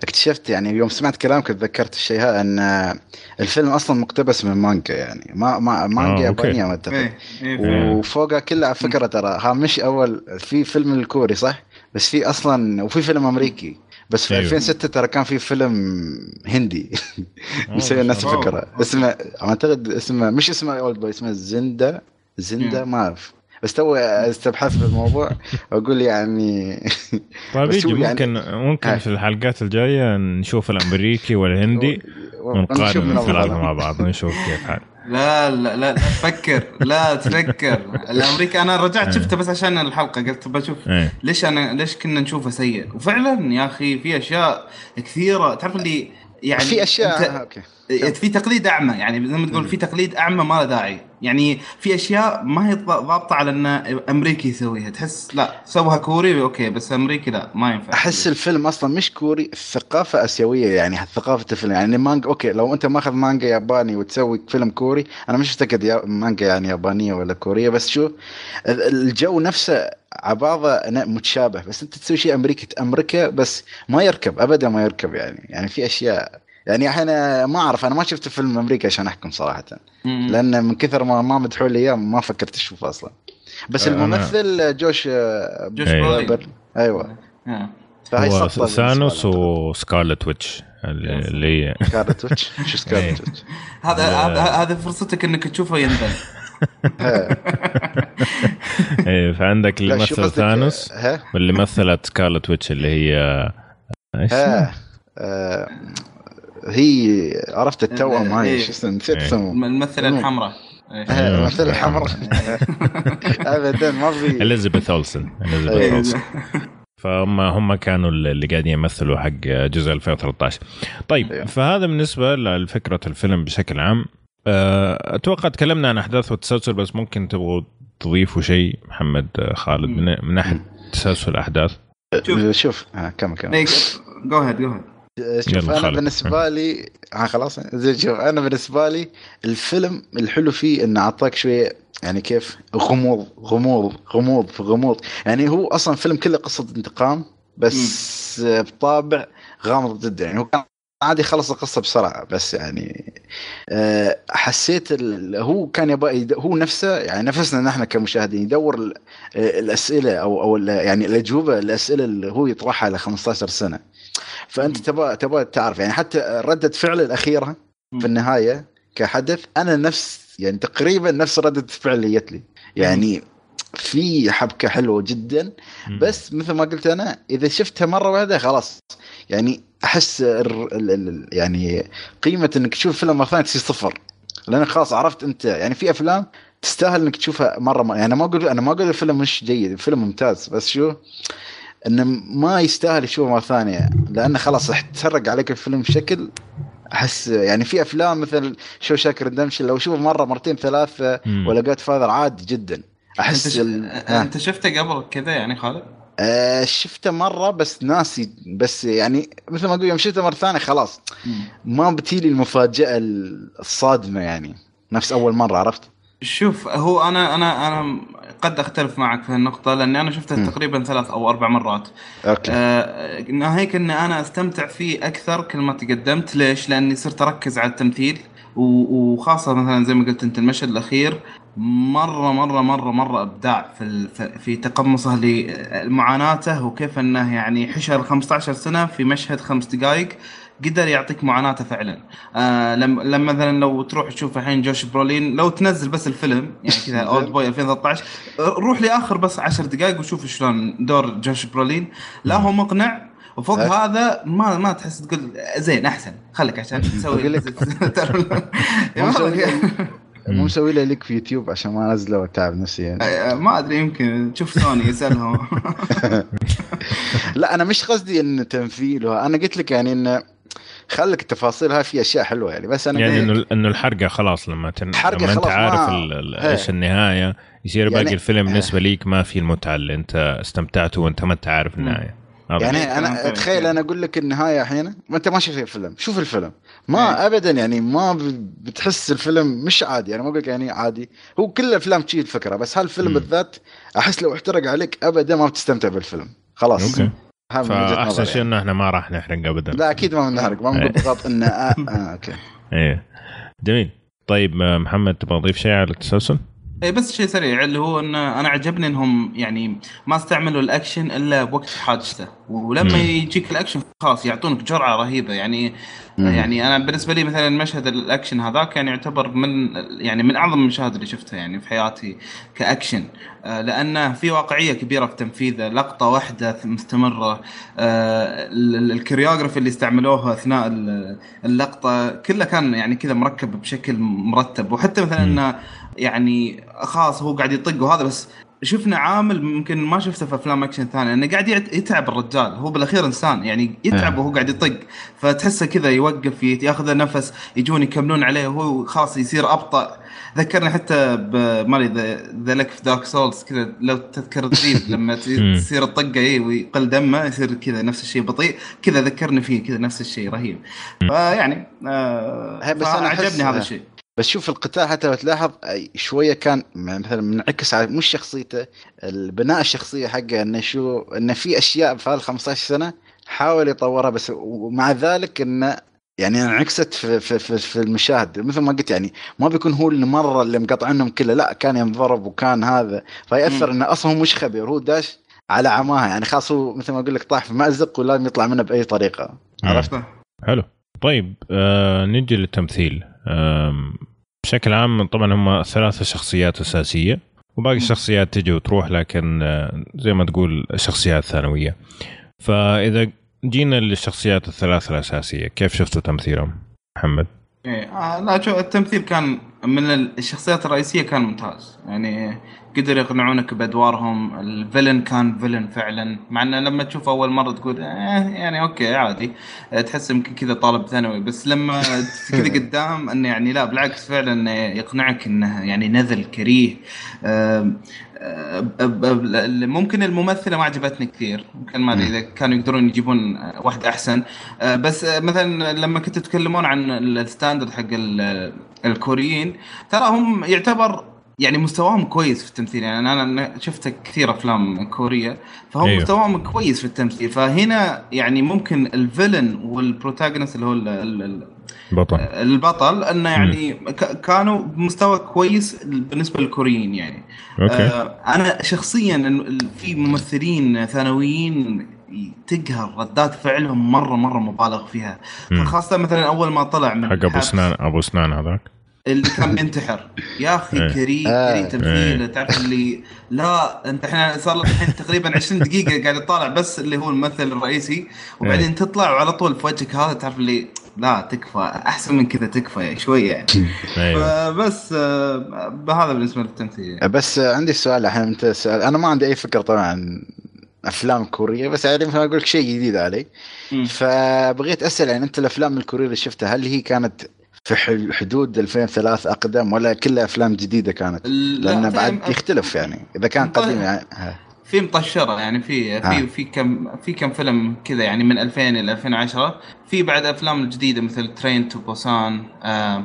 اكتشفت يعني يوم سمعت كلامك تذكرت الشيء هذا أن آه، الفيلم أصلا مقتبس من مانجا يعني ما ما مانجا آه،. يابانية ما اعتقد إيه إيه وفوقها كلها على فكرة ترى ها مش أول في فيلم الكوري صح؟ بس في أصلا وفي فيلم أمريكي بس في أيوه. 2006 ترى كان في فيلم هندي مسوي نفس أوه. الفكرة. اسمه أعتقد اسمه مش اسمه اولد بوي اسمه زندا زندا مم. ما أعرف بس توي استبحث في الموضوع وأقول يعني طيب يجي هو يعني- ممكن ممكن هاي. في الحلقات الجاية نشوف الأمريكي والهندي ونقارن أفضل. مع بعض ونشوف كيف حال. لا لا لا لا تفكر لا تفكر. الأمريكي أنا رجعت شفته بس عشان الحلقة قلت بشوف إيه. ليش أنا ليش كنا نشوفه سيء. وفعلا يا أخي في أشياء كثيرة. تعرف اللي يعني في أشياء أوكي. في تقليد أعمى يعني زي ما تقول في تقليد أعمى ما له داعي. يعني في أشياء ما هي ضابطة على ان أمريكي يسويها. تحس لا. سوها كوري أوكي بس أمريكي لا ما ينفع. أحس الفيلم أصلا مش كوري الثقافه آسيوية يعني ثقافة الفيلم. يعني مانجا أوكي لو أنت ماخذ مانجا ياباني وتسوي فيلم كوري أنا مش متاكد مانجا يعني يابانية ولا كورية بس شو ال- الجو نفسه على بعضه أنا متشابه بس أنت تسوي شيء أمريكي أمريكا بس ما يركب ابدا ما يركب يعني يعني في أشياء يعني إحنا ما أعرف أنا ما شفت فيلم أمريكي عشان أحكم صراحة مم. لأن من كثر ما ما مدحوا لي إياه ما فكرت أشوفه أصلا بس أنا- الممثل جوش آه، جوش إيه. بر- أيوه آه. فهي هو لي. وسكارلت ويتش اللي هي سكارلت ويتش شو إيه. سكارلت ويتش هذا. هذا هذا فرصتك إنك تشوفه يندل ها. إيه فعندك اللي مثل؟ ثانوس واللي مثلت سكارلت ويتش اللي هي إيش آه، هي عرفت التوأم هاي إيه. شو اسمه نسيت إيه. اسمه الممثله الحمراء إيه. أيوة. الممثلة الحمراء ابدا ما في اليزابيث اولسن اليزابيث إيه. اولسن فهم هم كانوا اللي قاعدين يمثلوا حق جزء 2013 طيب أيوه. فهذا بالنسبة لفكرة الفيلم بشكل عام أتوقع تكلمنا عن أحداث والتسلسل بس ممكن تبغوا تضيفوا شيء محمد آه، خالد من من ناحية تسلسل الاحداث شوف. شوف ها كمل كمل. إيه، جو هيد جو هيد شوف أنا خالد. بالنسبة لي ها خلاص. زين شوف أنا بالنسبة لي الفيلم الحلو فيه إنه أعطاك شوية يعني كيف؟ غموض غموض غموض في غموض. يعني هو أصلا فيلم كله قصة انتقام بس بطابع غامض جدا. يعني هو كان عادي يخلص القصة بسرعة بس يعني آه، حسيت ال- هو كان يبغى يد- هو نفسه يعني نفسنا نحن كمشاهدين يدور ال- الأسئلة أو أو ال- يعني الأجوبة الأسئلة اللي هو يطرحها ل 15 سنة. فأنت تبغى تبغى تعرف يعني حتى ردة فعل الأخيرة في النهاية كحدث أنا نفس يعني تقريبا نفس ردة الفعل اللي جت لي. يعني في حبكة حلوة جدا. بس مثل ما قلت أنا إذا شفتها مرة واحدة خلاص. يعني أحس ال- ال- ال- يعني قيمة إنك تشوف فيلم مرة ثانية تصير صفر. لانك خلاص عرفت أنت يعني في أفلام تستاهل إنك تشوفها مرة ما يعني ما أقول أنا ما أقول الفيلم مش جيد الفيلم ممتاز. بس شو؟ إنه ما يستاهل تشوفه مرة ثانية. لأنه خلاص تسرق عليك الفيلم بشكل أحس يعني في أفلام مثل شو شاك ريدمشن لو أشوفه مرة مرتين ثلاثة. ولا جاد فاذر عادي جدا. أنت, احس ش... ال... آه. أنت شفته قبل كذا يعني خالد؟ آه شفته مرة بس ناسي بس يعني مثل ما أقول يوم شفته مرة ثانية خلاص ما بتيلي المفاجأة الصادمة يعني نفس أول مرة عرفت؟ شوف هو أنا أنا أنا قد أختلف معك في النقطة لأني أنا شفته. تقريبا ثلاث أو أربع مرات. أوكي آه ناهيك إن أنا أستمتع فيه أكثر كل ما تقدمت ليش؟ لأني صرت أركز على التمثيل وخاصة مثلا زي ما قلت أنت المشهد الأخير مرة مرة مرة مرة أبداع في في- تقمصه لمعاناته وكيف أنه يعني حشر 15 سنة في مشهد خمس دقائق قدر يعطيك معاناته فعلا آه لما لما مثلا لو تروح تشوف الحين جوش برولين لو تنزل بس الفيلم يعني كذا اولد بوي 2013 روح لآخر بس 10 دقائق وشوف شلون دور جوش برولين لا هو مقنع وفوق أه. هذا ما ما تحس تقول زين أحسن خليك عشان تسوي. مو مسوي له ليك في يوتيوب عشان ما انزله واتعب نفسي يعني. آه، ما أدري يمكن تشوف سوني يسألهم لا أنا مش قصدي إن تمثيله أنا قلت لك يعني انه خليك التفاصيل هاي في أشياء حلوة يعني بس أنا يعني إنه إنه الحرقة خلاص لما تن... الحرقة لما أنت عارف. إيش النهاية يصير يعني- باقي الفيلم إيه. بالنسبة ليك ما في المتعة اللي أنت استمتعته وأنت ما أنت عارف النهاية يعني أنا. تخيل أنا أقول لك النهاية الحين ما انت ما شفت الفيلم شوف الفيلم ما ابدا يعني ما بتحس الفيلم مش عادي يعني ما أقول لك يعني عادي هو كل الأفلام تشيل الفكرة بس هالفيلم. بالذات أحس لو احترق عليك ابدا ما بتستمتع بالفيلم خلاص أوكي فأحسن شيء يعني. إنه إحنا ما راح نحرق ابدا لا أكيد ما بنحرق ما إيه. بنقول بالضبط انه آه آه أوكي إيه جميل طيب آه، محمد تبغى تضيف شيء على التسلسل؟ اي بس شيء سريع اللي هو إن أنا عجبني إنهم يعني ما استعملوا الأكشن إلا بوقت حاجته ولما. يجيك الأكشن خلاص يعطونك جرعة رهيبة يعني. يعني أنا بالنسبة لي مثلا مشهد الأكشن هذاك يعني يعتبر من يعني من أعظم المشاهد اللي شفتها يعني في حياتي كأكشن. آه، لأنه في واقعية كبيرة في تنفيذه لقطة واحدة مستمرة. آه، ال- ال- ال choreography اللي استعملوها أثناء ال- اللقطة كله كان يعني كذا مركب بشكل مرتب. وحتى مثلا. إنه يعني خلاص هو قاعد يطق وهذا بس شفنا عامل ممكن ما شفته في أفلام أكشن ثانية انه قاعد يت- يتعب الرجال هو بالأخير إنسان يعني يتعب آه. وهو قاعد يطق فتحسه كذا يوقف ياخذ نفس يجون يكملون عليه وهو خلاص يصير أبطأ ذكرني حتى بمالي ذا لك في Dark Souls كذا لو تذكر دريد لما. تصير الطقة اي ويقل دمه يصير كذا نفس الشيء بطيء كذا ذكرني فيه كذا نفس الشيء رهيب فيعني آه بس أنا أحس- عجبني هذا الشيء بس شوف القتال حتى لو تلاحظ شوية كان مثلا منعكس على مش شخصيته البناء الشخصية حقه إنه شو إنه في أشياء في هال 15 سنة حاول يطورها بس ومع ذلك إنه يعني انعكست في, في, في, في المشاهد. مثل ما قلت يعني ما بيكون هو اللي مره اللي مقطعنهم كله لا كان ينضرب وكان هذا. فيأثر مم. إنه أصلا هو مش خبير هو داش على عماها. يعني خاص هو مثل ما أقول لك طاح في مأزق ولازم يطلع منه بأي طريقة. عرفت؟ حلو. طيب آه نجي للتمثيل. بشكل عام طبعا هم ثلاثة شخصيات أساسية وباقي الشخصيات تجي وتروح لكن آه، زي ما تقول شخصيات ثانوية. فإذا جينا للشخصيات الثلاثة الأساسية كيف شفتوا تمثيلهم؟ محمد؟ إيه آه لا شو التمثيل كان من الشخصيات الرئيسية كان ممتاز. يعني قدر يقنعونك بأدوارهم. ال villain كان villain فعلا. مع إنه لما تشوف أول مرة تقول آه يعني okay عادي. تحس يمكن كذا طالب ثانوي. بس لما كذا قدام إنه يعني لا بالعكس فعلا يقنعك إنه يعني نذل كريه. ممكن الممثلة ما عجبتني كثير. ممكن ما أدري إذا كانوا يقدرون يجيبون واحدة أحسن. آه، بس آه، مثلا لما كنتوا تتكلمون عن ال standard حق ال- الكوريين ترى هم يعتبر يعني مستواهم كويس في التمثيل. يعني أنا شفت كثير أفلام كورية فهم أيوه. مستواهم كويس في التمثيل. فهنا يعني ممكن ال villain وال protagonist اللي هو بطل البطل أنه يعني ك- كانوا بمستوى كويس بالنسبة للكوريين يعني. أوكي. آه أنا شخصيا في ممثلين ثانويين تقهر ردات فعلهم مرة مرة مبالغ فيها. خاصة مثلا أول ما طلع من حق الحبس. سنان أبو سنان هذاك. اللي كان بينتحر. يا أخي إيه. كريه آه. كريه تمثيله. إيه. تعرف اللي لا أنت إحنا صار لنا الحين تقريبا 20 دقيقة قاعد يطالع بس اللي هو الممثل الرئيسي. وبعدين تطلع وعلى طول في وجهك هذا تعرف اللي لا تكفى أحسن من كذا تكفى شوية يعني أيوه. فبس آه، هذا بالنسبة للتمثيل يعني. بس عندي سؤال الحين أنت سأل أنا ما عندي أي فكرة طبعا أفلام كورية بس يعني مثل ما أقول لك شيء جديد علي. فبغيت أسأل يعني أنت الأفلام الكورية اللي شفتها هل هي كانت في حدود 2003 أقدم ولا كلها أفلام جديدة كانت؟ لا، لأن في- بعد يختلف يعني إذا كان. قديم يعني. في مطشرة يعني في آه. في في كم في كم فيلم كذا يعني من 2000 إلى 2010 في بعد أفلام جديدة مثل ترين تو بوسان آه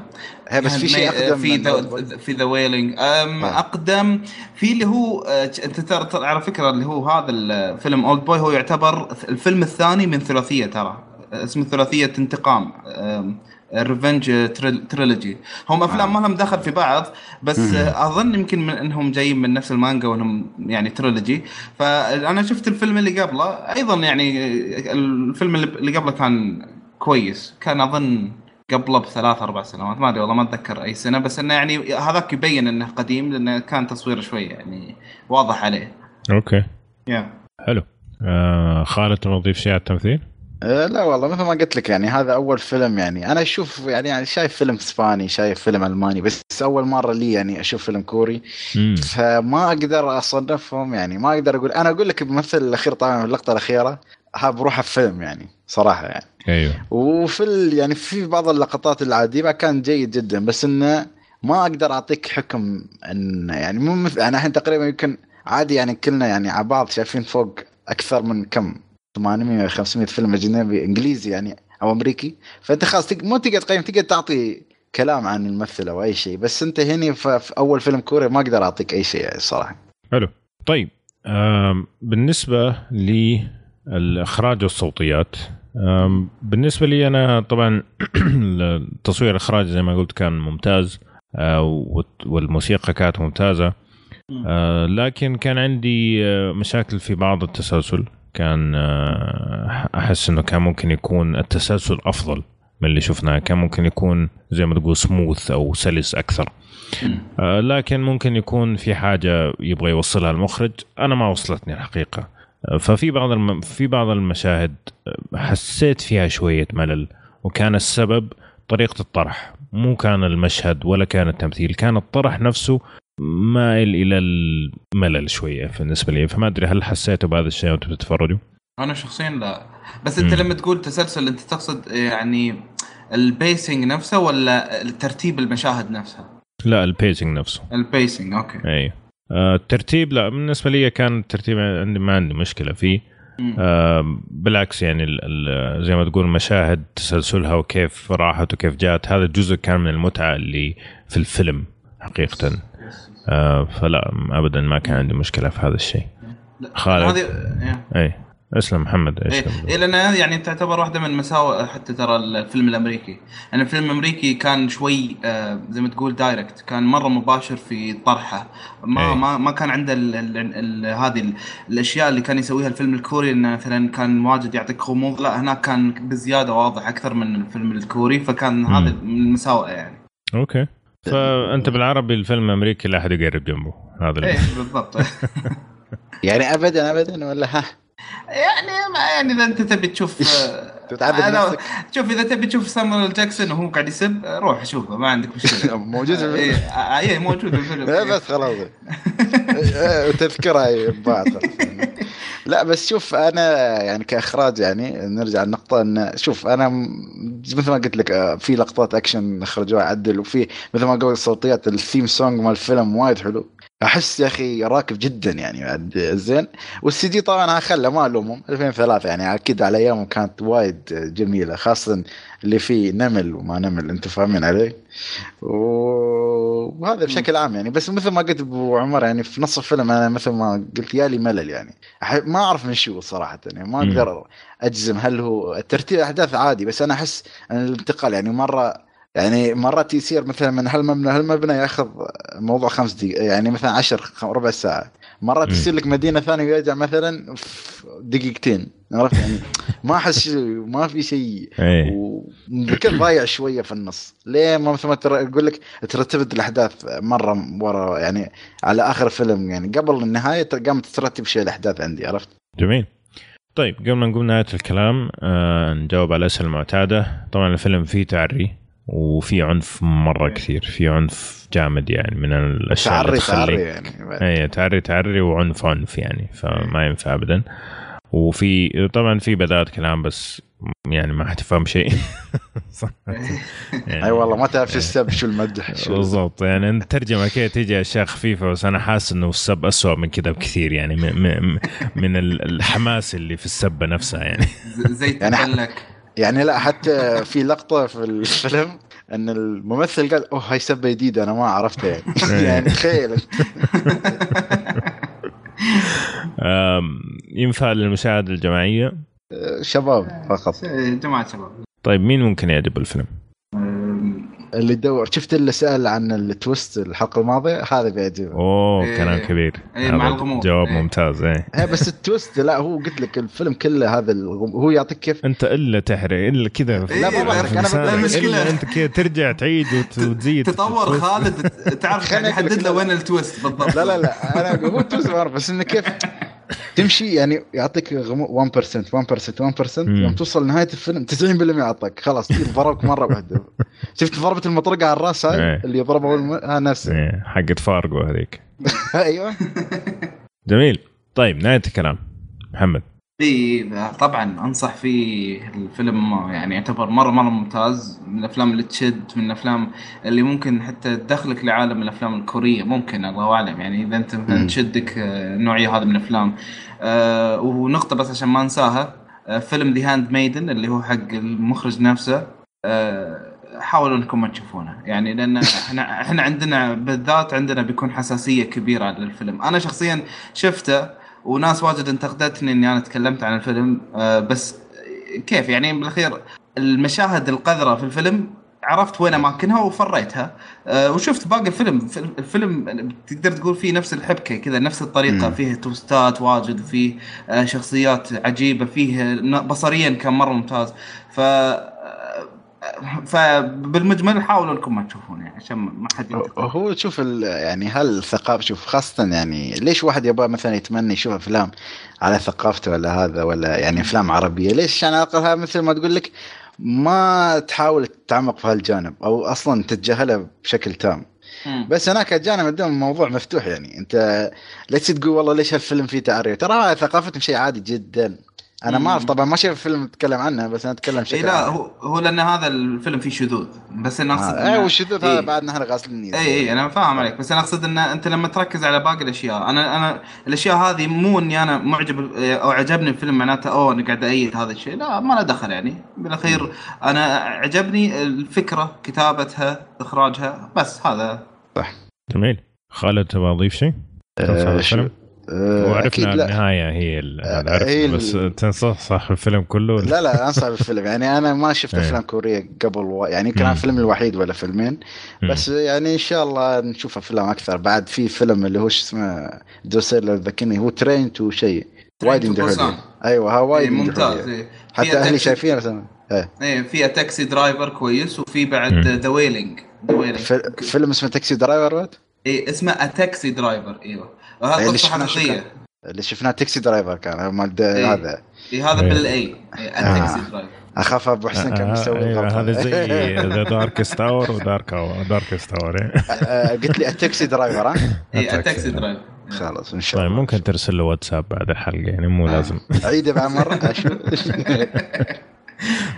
بس في شيء أقدم في ذا. في The Wailing آه. أقدم في اللي هو آه، أنت ترى ترى على فكرة اللي هو هذا الفيلم Oldboy هو يعتبر الفيلم الثاني من ثلاثية ترى اسمه ثلاثية انتقام ال revenge trilogy هم أفلام ما لهم دخل في بعض بس آه، أظن يمكن من إنهم جايين من نفس المانجا وإنهم يعني trilogy فأنا شفت الفيلم اللي قبله أيضا يعني الفيلم اللي اللي قبله كان كويس. كان أظن قبله بثلاث أربع سنوات ما أدري والله ما أتذكر أي سنة بس إنه يعني هذاك يبين إنه قديم لأنه كان تصوير شوي يعني واضح عليه. okay. يا حلو. آه خالد تبغى تضيف شيء على التمثيل؟ أه لا والله مثل ما قلت لك يعني هذا أول فيلم يعني. أنا أشوف يعني, يعني شايف فيلم إسباني شايف فيلم ألماني بس أول مرة لي يعني أشوف فيلم كوري. مم. فما أقدر أصنفهم يعني ما أقدر أقول. أنا أقول لك الممثل الأخير طبعا اللقطة الأخيرة ها بروحها في فيلم يعني صراحة يعني. أيوه. وفي ال- يعني في بعض اللقطات العادية كان جيد جدا بس إنه ما أقدر أعطيك حكم إن يعني مو مثل أنا الحين تقريبا يمكن عادي يعني كلنا يعني على بعض شايفين فوق أكثر من كم 800 500 فيلم أجنبي إنجليزي يعني أو أمريكي. فأنت خلاص مو تقدر تقيم تقدر تعطي كلام عن الممثل أو أي شيء. بس أنت هنا في أول فيلم كوري ما أقدر أعطيك أي شيء يعني الصراحه حلو. طيب آم، بالنسبة للإخراج والصوتيات آم، بالنسبة لي أنا طبعا التصوير الإخراج زي ما قلت كان ممتاز آه، والموسيقى كانت ممتازة آه، لكن كان عندي آه، مشاكل في بعض التسلسل. كان آه، أحس أنه كان ممكن يكون التسلسل أفضل من اللي شفناه. كان ممكن يكون زي ما تقول سموث أو سلس أكثر. آه، لكن ممكن يكون في حاجة يبغى يوصلها المخرج. أنا ما وصلتني الحقيقة. آه، ففي بعض الم... في بعض المشاهد حسيت فيها شوية ملل. وكان السبب طريقة الطرح. مو كان المشهد ولا كان التمثيل كان الطرح نفسه مائل إلى الملل شوية بالنسبة لي فما أدري هل حسيتوا بهذا الشيء وأنتم تتفرجوا؟ أنا شخصيا لا بس أنت مم. لما تقول تسلسل أنت تقصد يعني ال pacing نفسه ولا ترتيب المشاهد نفسها؟ لا ال pacing نفسه ال pacing okay أي آه، الترتيب لا بالنسبة لي كان الترتيب عندي ما عندي مشكلة فيه. آه، بالعكس يعني ال ال زي ما تقول المشاهد تسلسلها وكيف راحت وكيف جات هذا جزء كان من المتعة اللي في الفيلم حقيقه فلا ابدا ما كان عندي مشكلة في هذا الشيء. خالد. هذه. إي. اسلم محمد إيش إيه لأن هذه يعني تعتبر واحدة من مساوئ حتى ترى الفيلم الأمريكي. يعني الفيلم الأمريكي كان شوي آه زي ما تقول direct كان مرة مباشر في طرحه. ما إيه. ما ما كان عنده ال- ال- ال- هذه ال- الأشياء اللي كان يسويها الفيلم الكوري إنه مثلا كان واجد يعطيك غموض. لا هناك كان بزيادة واضح أكثر من الفيلم الكوري فكان هذا من المساوئ يعني. okay. فأنت بالعربي الفيلم الأمريكي لا أحد يقرب جنبه هذا إيه بالضبط. يعني ابدا ابدا ولا ها؟ يعني ما يعني إذا أنت تبي تشوف آه، نفسك؟ شوف إذا تبي تشوف سامويل جاكسون وهو قاعد يسب روح شوفه ما عندك مشكلة. موجود في الفيلم؟ آه، إيه موجود في الفيلم. إيه بس خلاص. إيه، وتذكرها إيه، بعد خلاص. لا بس شوف أنا يعني كإخراج يعني نرجع للنقطة إن شوف أنا مثل ما قلت لك آه، في لقطات أكشن اخرجوها عدل وفي مثل ما قلت الصوتيات ال theme song مال الفيلم وايد حلو. أحس يا أخي راكب جدا يعني بعد زين. وال CG طبعا خله ما ألومهم. 2003 يعني أكيد على أيامهم كانت وايد جميلة خاصة اللي فيه نمل وما نمل أنتم فاهمين علي؟ وهذا بشكل عام يعني. بس مثل ما قلت أبو عمر يعني في نص الفيلم أنا مثل ما قلت ياني ملل يعني. ما أعرف من شو صراحة يعني. ما. أقدر أجزم هل هو ترتيب الاحداث عادي بس أنا أحس أن الانتقال يعني مرة يعني مرات يصير مثلا من هالمبنى هالمبنى ياخذ موضوع خمس دقائق يعني مثلا عشر ربع ساعة. مرات. يصير لك مدينة ثانية ويرجع مثلا دقيقتين. عرفت؟ يعني ما أحس ما في شيء. إيه. وبكل ضايع شوية في النص. ليه ما مثل ما أقول لك ترتبت الأحداث مرة ورا يعني على آخر الفيلم يعني قبل النهاية قامت ترتب شيء الأحداث عندي عرفت؟ جميل. طيب قبل ما نقول نهاية الكلام آه نجاوب على الاسئله المعتادة. طبعا الفيلم فيه تعري. وفي عنف مرة كثير في عنف جامد يعني من الأشياء اللي تعري تعري يعني اي تعري تعري وعنف عنف يعني فما ينفع ابدا. وفي طبعا في بدات كلام بس يعني ما حتفهم شيء. يعني أي والله ما تعرف السب شو المدح بالضبط. يعني أنت ترجمة كده تيجي اشياء خفيفه بس أنا حاسس إنه السب أسوأ من كده بكثير يعني من, من, من ال- الحماس اللي في السبه نفسها يعني. ز- زي يعني ح- تبلك. يعني لا حتى في لقطة في الفيلم إن الممثل قال أوه هاي سبة جديدة أنا ما عرفتها يعني. يعني تخيل. ينفع للمشاهده الجماعية؟ شباب فقط. جماعة شباب. طيب مين ممكن يعجب الفيلم؟ اللي يدور شفت اللي سأل عن التويست الحلقة الماضية؟ هذا بيعجبه أوه إيه. كلام كبير. إيه، مع الغموض. جواب إيه. ممتاز إيه. إيه بس ال twist لا هو قلت لك الفيلم كله هذا الغم- هو يعطيك كيف؟ أنت إلا تحرق إلا كذا. لا، ما بحرق، المشكلة. إلا أنت كذا ترجع تعيد وت- وتزيد تطور خالد تعرف خليني يعني يحدد له. وين ال twist بالضبط. لا لا لا أنا هو ال twist ما أعرف بس إنه كيف؟ تمشي يعني يعطيك غمو 1% 1% 1% مم. يوم توصل نهايه الفيلم 90% يعطيك. خلاص ضربك مرة واحدة. شفت ضربة المطرقة على الرأس هاي؟ إيه. اللي ضربها اول ها نفسه. إيه، حقت فارجو هذيك. أيوه. جميل. طيب نهاية الكلام. محمد. اي طبعا أنصح فيه الفيلم يعني يعتبر مرة مرة ممتاز من الأفلام اللي تشد من الأفلام اللي ممكن حتى تدخلك لعالم الأفلام الكورية ممكن الله أعلم. يعني إذا أنت مثلا. تشدك آه، النوعيه هذه من الأفلام. آه ونقطة بس عشان ما أنساها آه فيلم The Handmaiden اللي هو حق المخرج نفسه آه حاولوا إنكم ما تشوفونه. يعني لأن إحنا إحنا عندنا بالذات عندنا بيكون حساسية كبيرة للفيلم. أنا شخصيا شفته وناس واجد انتقدتني إني أنا تكلمت عن الفيلم. آه، بس كيف؟ يعني بالأخير المشاهد القذرة في الفيلم عرفت وين أماكنها وفرّيتها. آه، وشفت باقي الفيلم. فيلم- الفيلم تقدر تقول فيه نفس الحبكة كذا نفس الطريقة. مم. فيه twistات واجد فيه آه، شخصيات عجيبة فيه بصريا كان مرة ممتاز. ف فبالمجمل حاولوا انكم ما تشوفون يعني عشان ما حد. هو شوف يعني هل الثقافة شوف خاصة يعني ليش واحد يبغى مثلا يتمنى يشوف أفلام على ثقافته ولا هذا ولا يعني أفلام عربية؟ ليش؟ عشان على الأقل مثل ما تقول لك ما تحاول تتعمق في هالجانب أو أصلا تتجاهله بشكل تام. مم. بس هناك الجانب عندهم الموضوع مفتوح يعني. أنت لا تقول والله ليش هالفيلم فيه تعريه ترى ثقافتهم شيء عادي جدا. أنا ما أعرف طبعا ما شايف فيلم اتكلم عنه بس أنا أتكلم اي بشكل لا. هو هو لأن هذا الفيلم فيه شذوذ بس أنا أقصد آه، إيه إنه- والشذوذ إيه. هذا بعد نحن غاسلين اي اي أنا فاهم عليك بس أنا أقصد ان أنت لما تركز على باقي الأشياء أنا أنا الأشياء هذه مو إني أنا معجب أو عجبني الفيلم معناته أوه أنا قاعد ايد هذا الشيء لا ما له دخل يعني بالأخير أنا عجبني الفكرة كتابتها إخراجها بس هذا. جميل. خالد تبغى تضيف شيء؟ آه، وعرفنا لا النهاية هي ال- آه، هذا عرفت هي ال- بس تنصح صح الفيلم كله؟ لا لا أنصح بالفيلم يعني أنا ما شفت إيه. أفلام كورية قبل و... يعني يمكن. الفيلم الوحيد ولا فيلمين. بس يعني إن شاء الله نشوف أفلام أكثر بعد في فيلم اللي هو شو اسمه دوسير لو تذكرني هو Train to شيء وايد يمدحوا أيوه ها إيه وايد يمدحوا ممتاز. إيه. حتى أهلي تاكسي- شايفينه مثلا إيه إيه فيها Taxi Driver كويس وفي بعد. The Wailing فيلم اسمه تاكسي درايفر إيه اسمه اتاكسي درايفر إيوه وهذا إيه، اللي قصة شفناه حقيقية. اللي شفناه تاكسي درايفر كان مال إيه. هذا. إيه هذا. بالاي إيه اتاكسي درايفر. أخاف أبو حسين كان آه، بيسوي أيوة،. هذا زي ذا داركست تاور ودارك داركست تاور آه، قلت لي التاكسي درايفر ها؟ أتاكسي اتاكسي درايفر. خلاص إن شاء طيب الله. ممكن ترسل له واتساب بعد الحلقة يعني مو لازم. عيده بعد مرة. أشوف.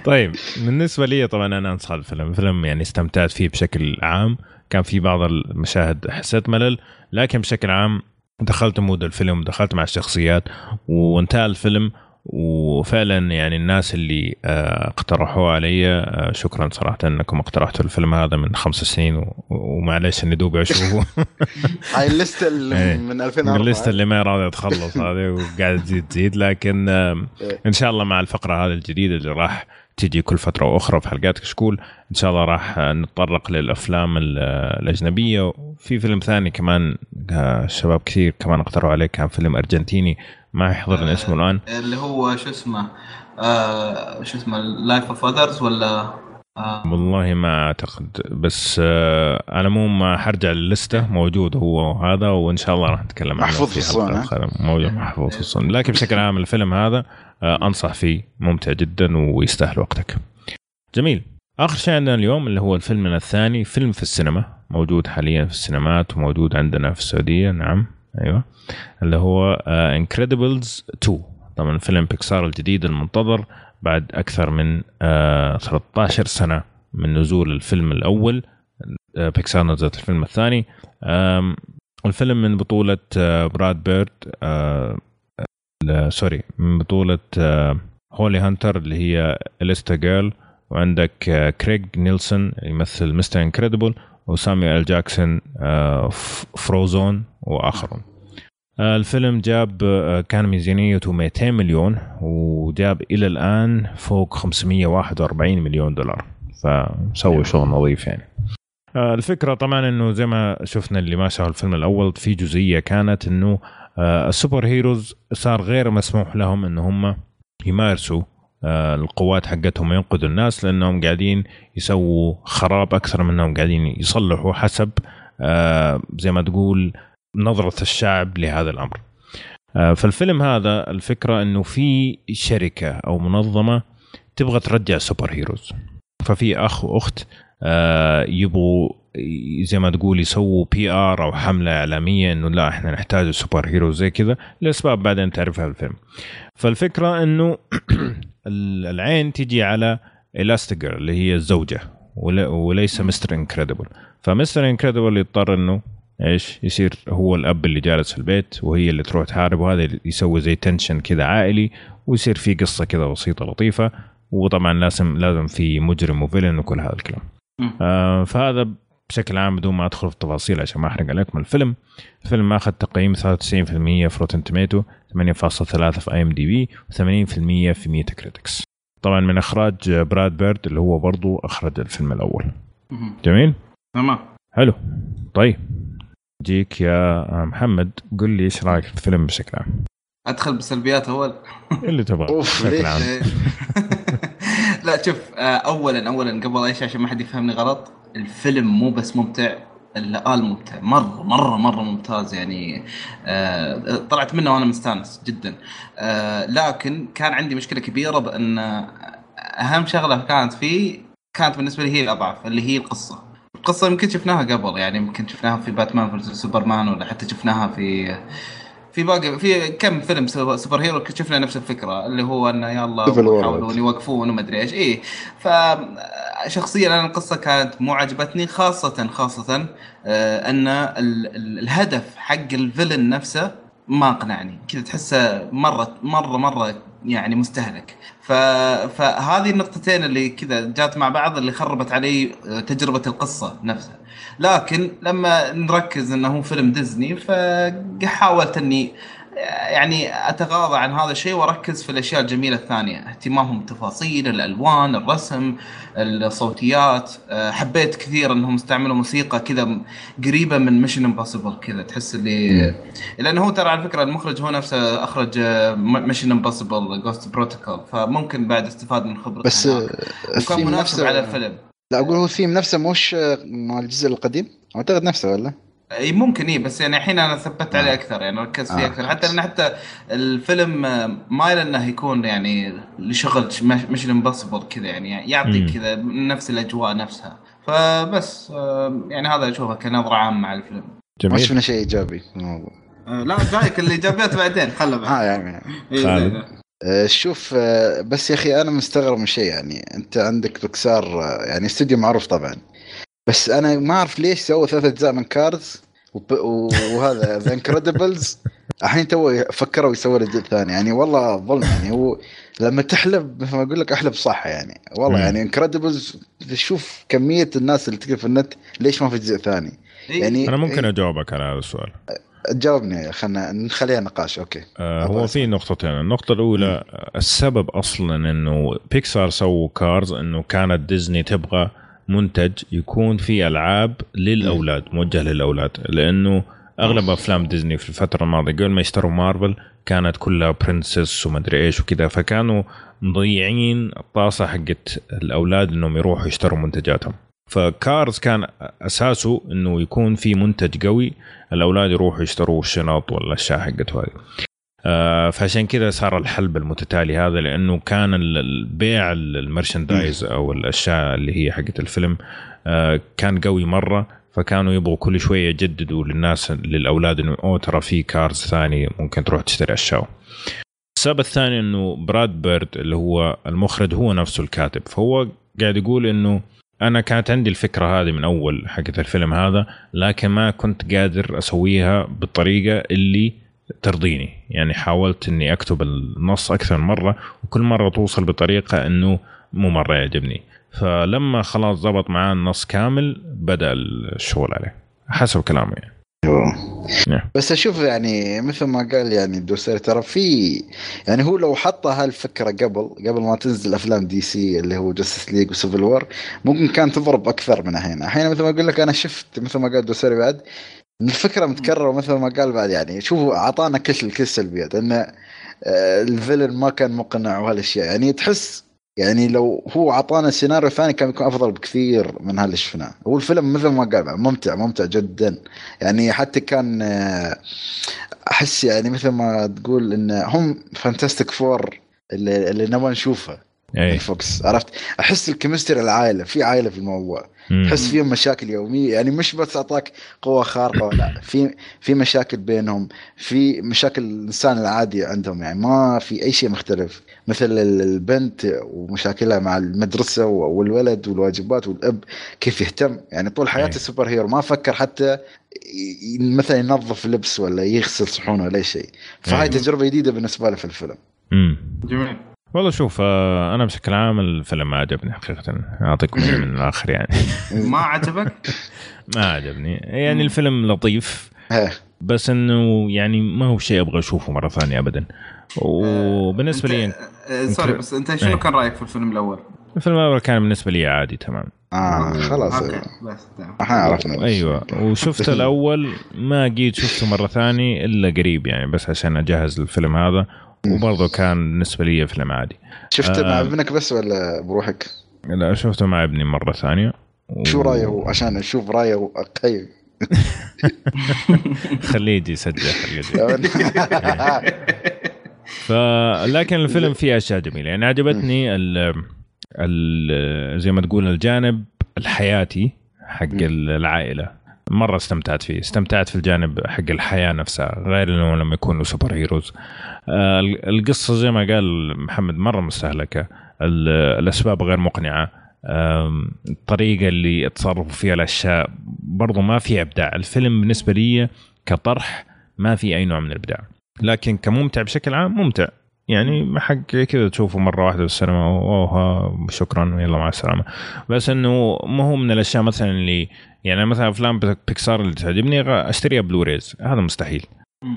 طيب بالنسبة لي طبعا أنا أنصح الفيلم. الفيلم يعني استمتعت فيه بشكل عام. كان في بعض المشاهد حسيت ملل لكن بشكل عام دخلت mood الفيلم دخلت مع الشخصيات وانتهى الفيلم وفعلا يعني الناس اللي آه، اقترحوه علي آه، شكرا صراحة إنكم اقترحتوا الفيلم هذا من خمس سنين ومعليش إني دوبي أشوفه هاي ال list ه اللي إيه. من من 2004 ال list ه اللي ما راضيه تخلص هذه وقاعد تزيد تزيد لكن إيه. إن شاء الله مع الفقرة هذه الجديدة اللي راح تجي كل فترة وأخرى في حلقات كشكول إن شاء الله راح آه، نتطرق للأفلام ال- آه، الأجنبية. وفي فيلم ثاني كمان آه، شباب كثير كمان اقترحوا عليه كان فيلم أرجنتيني. ما يحضرني اسمه الآن. اللي هو شو اسمه؟ آه شو اسمه؟ Lives of Others ولا آه. والله ما أعتقد. بس آه، على العموم ما حرجع لل list ة موجود هو هذا وإن شاء الله راح نتكلم عنه محفوظ في الصون،. موجود محفوظ في الصون. لكن بشكل عام الفيلم هذا آه، أنصح فيه ممتع جدا ويستاهل وقتك. جميل. آخر شيء عندنا اليوم اللي هو الفيلم الثاني فيلم في السينما. موجود حاليا في السينمات وموجود عندنا في السعودية نعم. أيوه. اللي هو Incredibles 2 طبعا فيلم بيكسار الجديد المنتظر. بعد أكثر من آه 13 سنة من نزول الفيلم الأول آه بيكسار نزلت الفيلم الثاني. الفيلم من بطولة آه، براد بيرد آه، sorry من بطولة آه، هولي هانتر اللي هي Elastigirl وعندك آه، كريغ نيلسون يمثل Mr. Incredible وسامويل أل جاكسون آه، فروزون وآخرون. آه، الفيلم جاب آه، كان ميزانيته 200 مليون وجاب إلى الآن فوق 541 مليون دولار. فسوى شغل نظيف يعني. آه، الفكرة طبعا إنه زي ما شفنا اللي ما شافوا الفيلم الأول في جزئية كانت إنه آه، السوبر هيروز صار غير مسموح لهم إن هم يمارسوا آه، القوات حقتهم وينقذوا الناس لأنهم قاعدين يسووا خراب أكثر من إنهم قاعدين يصلحوا حسب آه، زي ما تقول نظرة الشعب لهذا الأمر. آه، فالفيلم هذا الفكرة إنه في شركة أو منظمة تبغى ترجع سوبر هيروز. ففي أخ وأخت آه، يبغوا زي ما تقول يسووا PR أو حملة إعلامية إنه لا إحنا نحتاج superhero زي كذا لأسباب بعدين تعرفها في الفيلم. فالفكرة إنه العين تجي على Elastigirl اللي هي الزوجة ول- وليس مستر انكريدبل فمستر انكريدبل يضطر إنه إيش؟ يصير هو الأب اللي جالس في البيت وهي اللي تروح تحارب وهذا يسوي زي tension كذا عائلي ويصير في قصة كذا بسيطة لطيفة وطبعا لازم لازم في مجرم و villain وكل هذا الكلام. آه فهذا بشكل عام بدون ما أدخل في التفاصيل عشان ما أحرق عليكم الفيلم. الفيلم اخذ تقييم 93% في Rotten Tomatoes 8.3 في IMDb و80% في Metacritic طبعا من إخراج براد بيرد اللي هو برضو أخرج الفيلم الأول. جميل؟ تمام. حلو. طيب. جايك يا محمد قل لي إيش رأيك في الفيلم بشكل عام؟ أدخل بسلبيات أول؟ اللي تبغى أوف، بشكل؟ عام. لا شوف آه، اولا اولا قبل أي شيء عشان ما حد يفهمني غلط الفيلم مو بس ممتع الا قال ممتع مرة مرة مرة ممتاز يعني آه طلعت منه وأنا مستانس جدا. آه لكن كان عندي مشكلة كبيرة بأن أهم شغلة كانت فيه كانت بالنسبة لي هي الأضعف اللي هي القصة. القصة يمكن شفناها قبل يعني يمكن شفناها في Batman versus Superman ولا حتى شفناها في في باقي في كم فيلم سو- superhero شفنا نفس الفكرة اللي هو إنه يلا. يحاولون يوقفون وما أدري إيش إيه فشخصيا أنا القصة كانت مو عجبتني خاصة خاصة آه أن ال- ال- الهدف حق الفيلن نفسه ما اقنعني. كذا تحسه مره مره مرة يعني مستهلك. ف... فهذه النقطتين اللي كذا جات مع بعض اللي خربت علي تجربة القصة نفسها. لكن لما نركز إنه هو فيلم ديزني فحاولت إني يعني أتغاضى عن هذا الشيء وأركز في الأشياء الجميلة الثانية. اهتمامهم بالتفاصيل الألوان الرسم الصوتيات. أه، حبيت كثير إنهم استعملوا موسيقى كذا قريبة من Mission Impossible كذا. تحس اللي لأنه هو ترى على فكرة المخرج هو نفسه أخرج Mission Impossible Ghost Protocol فممكن بعد استفاد من خبرته بس. آه، الثيم مناسب نفسه على الفيلم. لا أقول هو الثيم نفسه مش آه، مال الجزء القديم؟ أعتقد نفسه ولا؟ اي ممكن إي بس يعني الحين أنا ثبت عليه أكثر يعني ركزت فيه آه. أكثر. حتى لأن حتى الفيلم آه، مايل إنه يكون يعني لشغل Mission Impossible كذا يعني مم. يعطيك كذا نفس الأجواء نفسها. فبس آه، يعني هذا أشوفه كنظرة عامة على الفيلم. ما جميل شفنا شيء إيجابي في الموضوع. آه، لا جايك الايجابيات بعدين خله بعد. ها يعني. إيه،. آه، شوف آه، بس يا أخي أنا مستغرب من شيء يعني أنت عندك بيكسار آه، يعني استوديو معروف طبعا. بس أنا ما أعرف ليش سووا ثلاث أجزاء من Cars وهذا The Incredibles الحين تو فكروا يسووا الجزء الثاني يعني والله ظلم. يعني هو لما تحلب مثل ما أقول لك أحلب صح يعني. والله مم. يعني Incredibles تشوف كمية الناس اللي تكتب في النت ليش ما في جزء ثاني. إيه، يعني أنا ممكن أجاوبك على هذا السؤال. جاوبني خلينا نخليها نقاش. أوكي. آه، هو. في نقطتين. النقطة الأولى آه، السبب أصلا إنه بيكسار سووا Cars إنه كانت ديزني تبغى منتج يكون فيه ألعاب للأولاد موجه للأولاد لأنه أغلب أفلام ديزني في الفترة الماضية قبل ما يشتروا مارفل كانت كلها princess ومدري إيش وكذا فكانوا مضيعين الطاسة حقت الأولاد إنهم يروحوا يشتروا منتجاتهم. ف Cars كان أساسه إنه يكون في منتج قوي الأولاد يروحوا يشتروا الشنط والأشياء حقته هذه. فعشان كذا صار الحلب المتتالي هذا لأنه كان البيع ال merchandise أو الأشياء اللي هي حقت الفيلم آه، كان قوي مرة فكانوا يبغوا كل شوية يجددوا للناس للأولاد إنه أوه ترى في كارز ثاني ممكن تروح تشتري أشياء. السبب الثاني إنه براد بيرد اللي هو المخرج هو نفسه الكاتب فهو قاعد يقول إنه أنا كانت عندي الفكرة هذه من أول حقت الفيلم هذا لكن ما كنت قادر أسويها بالطريقة اللي ترضيني. يعني حاولت إني أكتب النص أكثر مرة وكل مرة توصل بطريقة إنه مو مرة يعجبني. فلما خلاص ضبط معاه النص كامل بدأ الشغل عليه. حسب كلامه يعني. نعم. بس أشوف يعني مثل ما قال يعني الدوسري ترى في يعني هو لو حط هالفكرة قبل قبل ما تنزل أفلام DC اللي هو Justice League و Civil War ممكن كانت تضرب أكثر من الحين الحين مثل ما أقول لك أنا شفت مثل ما قال الدوسري بعد الفكرة متكررة مثل ما قال بعد يعني شوفوا أعطانا كل كل السلبيات انه آه، ال villain ما كان مقنع وهالأشياء. يعني تحس يعني لو هو أعطانا سيناريو ثاني كان بيكون أفضل بكثير من هاللي شفناه هو الفيلم مثل ما قال ممتع ممتع جدا. يعني حتى كان آه، أحس يعني مثل ما تقول إن هم Fantastic Four اللي, اللي نبغى نشوفه أي. Fox عرفت؟ أحس ال chemistry العائلة في عائلة في الموضوع. تحس فيهم مشاكل يومية. يعني مش بس أعطاك قوة خارقة لا في في مشاكل بينهم في مشاكل الإنسان العادي عندهم. يعني ما في أي شيء مختلف. مثل البنت ومشاكلها مع المدرسة والولد والواجبات والأب كيف يهتم. يعني طول حياته سوبر هيرو ما فكر حتى مثلا ينظف لبس ولا يغسل صحونه ولا شيء. فهاي تجربة جديدة بالنسبة له في الفيلم. جميل. والله شوف آه، أنا بشكل عام الفيلم ما عجبني حقيقة. أعطيكم من الآخر يعني. ما عجبك؟ ما عجبني. يعني الفيلم لطيف بس إنه يعني ما هو شيء أبغى أشوفه مرة ثانية ابدا. وبالنسبة لي آه، سوري بس أنت شنو إيه. كان رأيك في الفيلم الأول؟ الفيلم الأول كان بالنسبة لي عادي تمام. آه خلاص. بس إحنا عرفنا. أيوه. وشفت الأول ما جيت شفته مرة ثانية إلا قريب يعني بس عشان أجهز الفيلم هذا. وبرضه كان بالنسبة لي فيلم عادي شفته آه مع ابنك بس ولا بروحك؟ لا شفته مع ابني مرة ثانية. و... شو رأيه؟ عشان أشوف رأيه واقيم خليه يجي يسجل لكن الفيلم فيه أشياء جميلة. يعني عجبتني ال ال زي ما تقول الجانب الحياتي حق العائلة. مرة استمتعت فيه. استمتعت في الجانب حق الحياة نفسها غير إنه لما يكونوا سوبر هيروز. آه، القصة زي ما قال محمد مرة مستهلكة. الأسباب غير مقنعة. الطريقة اللي تصرفوا فيها الأشياء برضو ما في إبداع. الفيلم بالنسبة لي كطرح ما في أي نوع من الإبداع. لكن كممتع بشكل عام ممتع. يعني حق كذا تشوفه مرة واحدة في السينما أوه شكرا يلا مع السلامة. بس إنه ما هو من الأشياء مثلا اللي يعني مثلا افلام بيكسار اللي تعجبني اشتريها Blu-rays هذا مستحيل.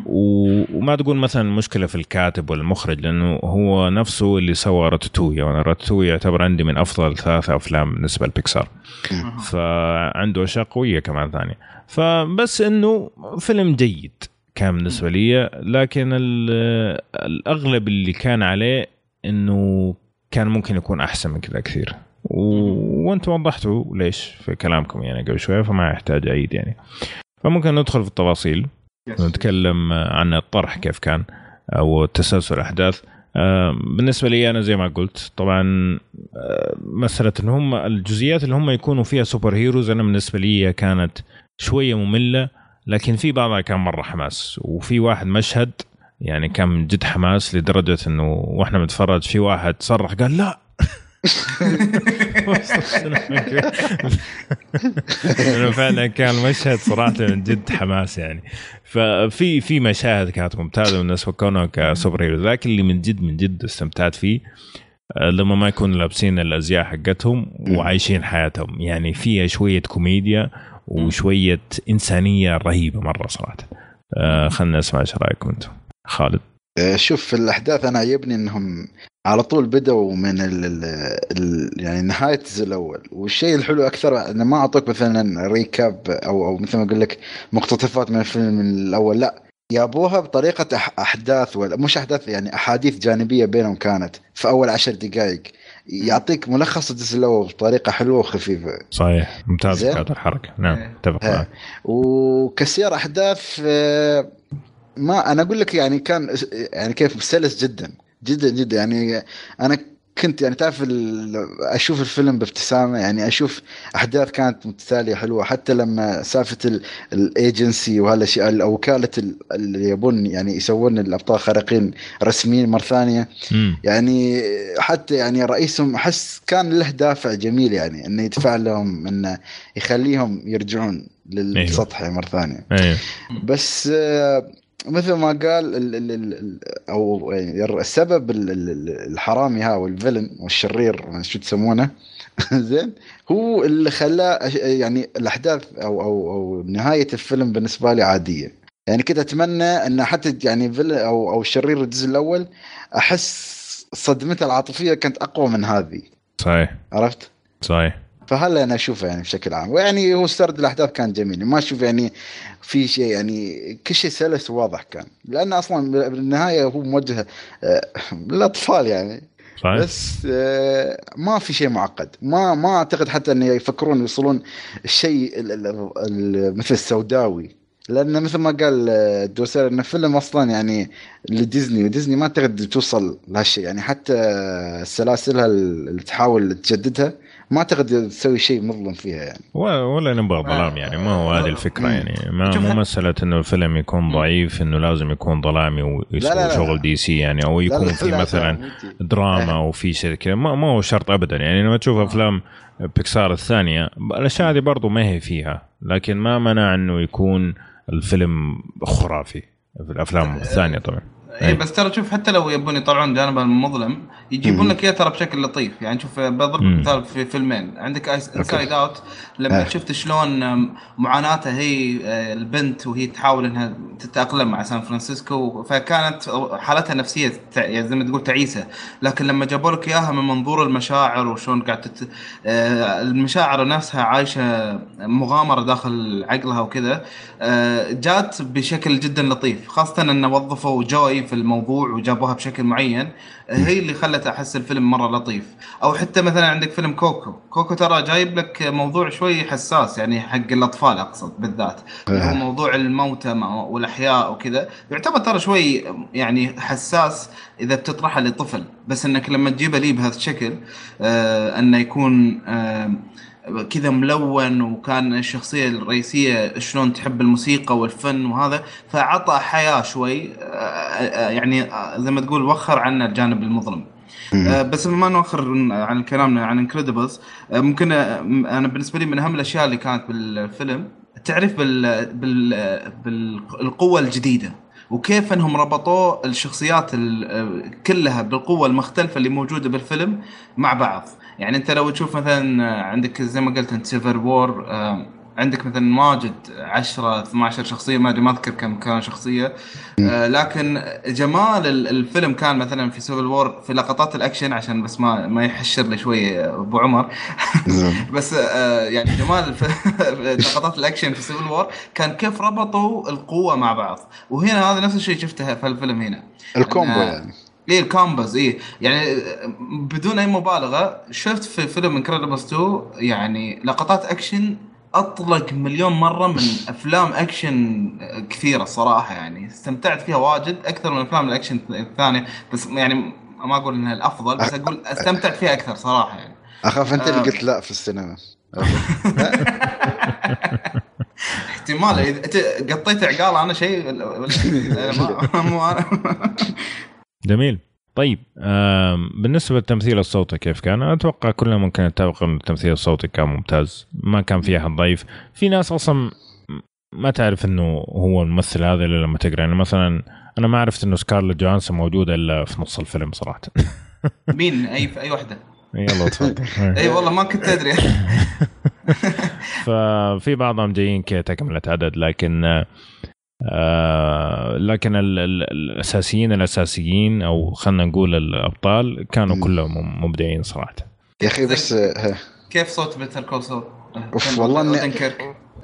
وما تقول مثلا مشكلة في الكاتب ولا المخرج لأنه هو نفسه اللي سوى Ratatouille وأنا Ratatouille يعتبر عندي من أفضل ثلاثة أفلام بالنسبة لبيكسار فعنده أشياء قوية كمان ثانية. فبس إنه فيلم جيد كان بالنسبة لي لكن الأغلب اللي كان عليه إنه كان ممكن يكون أحسن من كذا كثير. وأنتم وضحتوا ليش في كلامكم يعني قبل شوية فما يحتاج أعيد يعني. فممكن ندخل في التفاصيل نتكلم عن الطرح كيف كان أو تسلسل الاحداث آه، بالنسبة لي أنا زي ما قلت طبعا آه، مسألة إن هم الجزئيات اللي هم يكونوا فيها سوبر هيروز أنا بالنسبة لي كانت شوية مملة لكن في بعضها كان مرة حماس. وفي واحد مشهد يعني كان من جد حماس لدرجة إنه وإحنا بنتفرج في واحد صرخ قال لا! إنه فعلا كان مشهد صراحة من جد حماس يعني. ففي في مشاهد كانت ممتازة بالنسبة كونه كسوبر هيرو لكن اللي من جد من جد استمتعت فيه آه، لما ما يكونوا لابسين الأزياء حقتهم وعايشين حياتهم. يعني فيها شوية كوميديا وشوية إنسانية رهيبة مرة صراحة. آه خلينا نسمع إيش رايكم أنتم؟ خالد. شوف في الأحداث أنا عجبني إنهم على طول بدأوا من ال ال يعني نهاية الجزء الأول. والشيء الحلو أكثر أنه ما أعطوك مثلا ريكاب أو أو مثل ما أقول لك مقتطفات من الفيلم الأول لا. جابوها بطريقة أحداث ولا مش أحداث يعني أحاديث جانبية بينهم كانت في أول عشر دقائق. يعطيك ملخص الجزء الأول بطريقة حلوة وخفيفة. صحيح. ممتاز كانت الحركة. نعم. اتفق معك. وكسير أحداث آه، ما أنا أقول لك يعني كان يعني كيف سلس جدا جدا جدا. يعني أنا كنت يعني تعرف أشوف الفيلم بابتسامة يعني أشوف أحداث كانت متتالية حلوة. حتى لما سالفة الأيجنسي وهالاشياء أو وكالة اللي يبون يعني يسوون الأبطال خارقين رسميين مرة ثانية. يعني حتى يعني رئيسهم أحس كان له دافع جميل يعني إنه يدفع لهم إنه يخليهم يرجعون للسطح مرة ثانية. أيوه. بس مثل ما قال ال ال ال أو يعني السبب الحرامي ها والفيلن والشرير شو تسمونه. زين؟ هو اللي خلاه يعني الأحداث أو أو أو نهاية الفيلم بالنسبة لي عادية. يعني كنت أتمنى إن حتى يعني أو أو الشرير الجزء الأول أحس صدمته العاطفية كانت أقوى من هذه. صحيح. عرفت؟ صحيح. فهلا أنا اشوفه يعني بشكل عام. ويعني هو سرد الأحداث كان جميل. ما أشوف يعني في شيء يعني كل شيء سلس وواضح كان. لأن أصلا بالنهاية هو موجه آه، للاطفال يعني. صحيح. بس آه، ما في شيء معقد. ما ما أعتقد حتى انه يفكرون يوصلون الشيء مثل السوداوي. لأن مثل ما قال آه، دوسير انه فيلم أصلا يعني لديزني وديزني ما تقدر توصل لهالشيء. يعني حتى سلاسلها اللي تحاول تجددها ما أعتقد تسوي شيء مظلم فيها يعني. ولا نبغى ظلام يعني ما هو هذه الفكرة يعني. ما مو مسألة إنه الفيلم يكون ضعيف إنه لازم يكون ظلامي ويسوي شغل DC يعني أو يكون في مثلا دراما أو في شركة. ما, ما هو شرط ابدا يعني. لما تشوف أفلام بيكسار الثانية الأشياء هذه برضو ما هي فيها لكن ما منع إنه يكون الفيلم خرافي في الافلام الثانية طبعا. أي. إيه. بس ترى شوف حتى لو يبون يطلعون جانب المظلم يجيبون لك إياه ترى بشكل لطيف. يعني شوف بضرب مثال في فيلمين. عندك Inside Out لما أه. شفت شلون معاناتها هي آه، البنت وهي تحاول إنها تتأقلم مع سان فرانسيسكو فكانت حالتها النفسيه يعني زي ما تقول تعيسة. لكن لما جابوا لك إياها من منظور المشاعر وشلون قاعد تت... آه، المشاعر نفسها عايشة مغامرة داخل عقلها وكذا آه، جات بشكل جدا لطيف. خاصة إنه وظفوا جوي في الموضوع وجابوها بشكل معين هي اللي خلت أحس الفيلم مرة لطيف. أو حتى مثلا عندك فيلم كوكو. كوكو ترى جايب لك موضوع شوي حساس يعني حق الأطفال أقصد بالذات. هو موضوع الموتى والأحياء وكذا. يعتبر ترى شوي يعني حساس إذا بتطرحه لطفل. بس إنك لما تجيبه لي بهذا الشكل آه إنه يكون آه كذا ملون وكان الشخصية الرئيسية شلون تحب الموسيقى والفن وهذا فعطى حياة شوي آه، آه، يعني آه، زي ما تقول وخر عنا الجانب المظلم. بس ما نوخر عن كلامنا عن Incredibles ممكن أنا بالنسبة لي من أهم الأشياء اللي كانت بالفيلم بال, بال... بالقوة الجديدة وكيف إنهم ربطوا الشخصيات كلها بالقوة المختلفة اللي موجودة بالفيلم مع بعض. يعني انت لو تشوف مثلا عندك زي ما قلت انت Civil War عندك مثلا ماجد 10 12 شخصية ما أدري ما أذكر كم كان شخصية. آه لكن جمال الفيلم كان مثلا في Civil War في لقطات الأكشن عشان بس ما ما يحشر لي شوي أبو عمر. بس آه يعني جمال لقطات الأكشن في Civil War كان كيف ربطوا القوة مع بعض. وهنا هذا نفس الشيء شفته في الفيلم هنا. ال combo يعني. إيه ال combos إيه. يعني بدون أي مبالغة شفت في فيلم Incredibles 2 يعني لقطات أكشن أطلق مليون مرة من أفلام أكشن كثيرة الصراحه يعني. استمتعت فيها واجد أكثر من أفلام الأكشن الثانية. بس يعني ما أقول إنها الأفضل بس أقول استمتعت فيها أكثر صراحة يعني. اخاف أنت اللي آه. قلت لا في السينما. احتمال إذا قطيت عقال أنا شيء مو أنا جميل. طيب بالنسبة للتمثيل الصوتي كيف كان؟ أتوقع كلنا ممكن نتفق أن التمثيل الصوتي كان ممتاز ما كان في أحد ضعيف. في ناس أصلا ما تعرف أنه هو الممثل هذا إلا لما تقرأ. يعني مثلا أنا ما عرفت أنه سكارلت جوهانسون موجودة إلا في نص الفيلم صراحة. مين؟ أي أي واحدة؟ يلا تفضل أي والله ما كنت أدري. ففي بعضهم جايين كتكمله عدد لكن آه لكن ال ال الأساسيين الأساسيين أو خلينا نقول الأبطال كانوا كلهم مبدعين صراحة. يا أخي بس كيف صوت Better Call Saul؟ أوف والله اني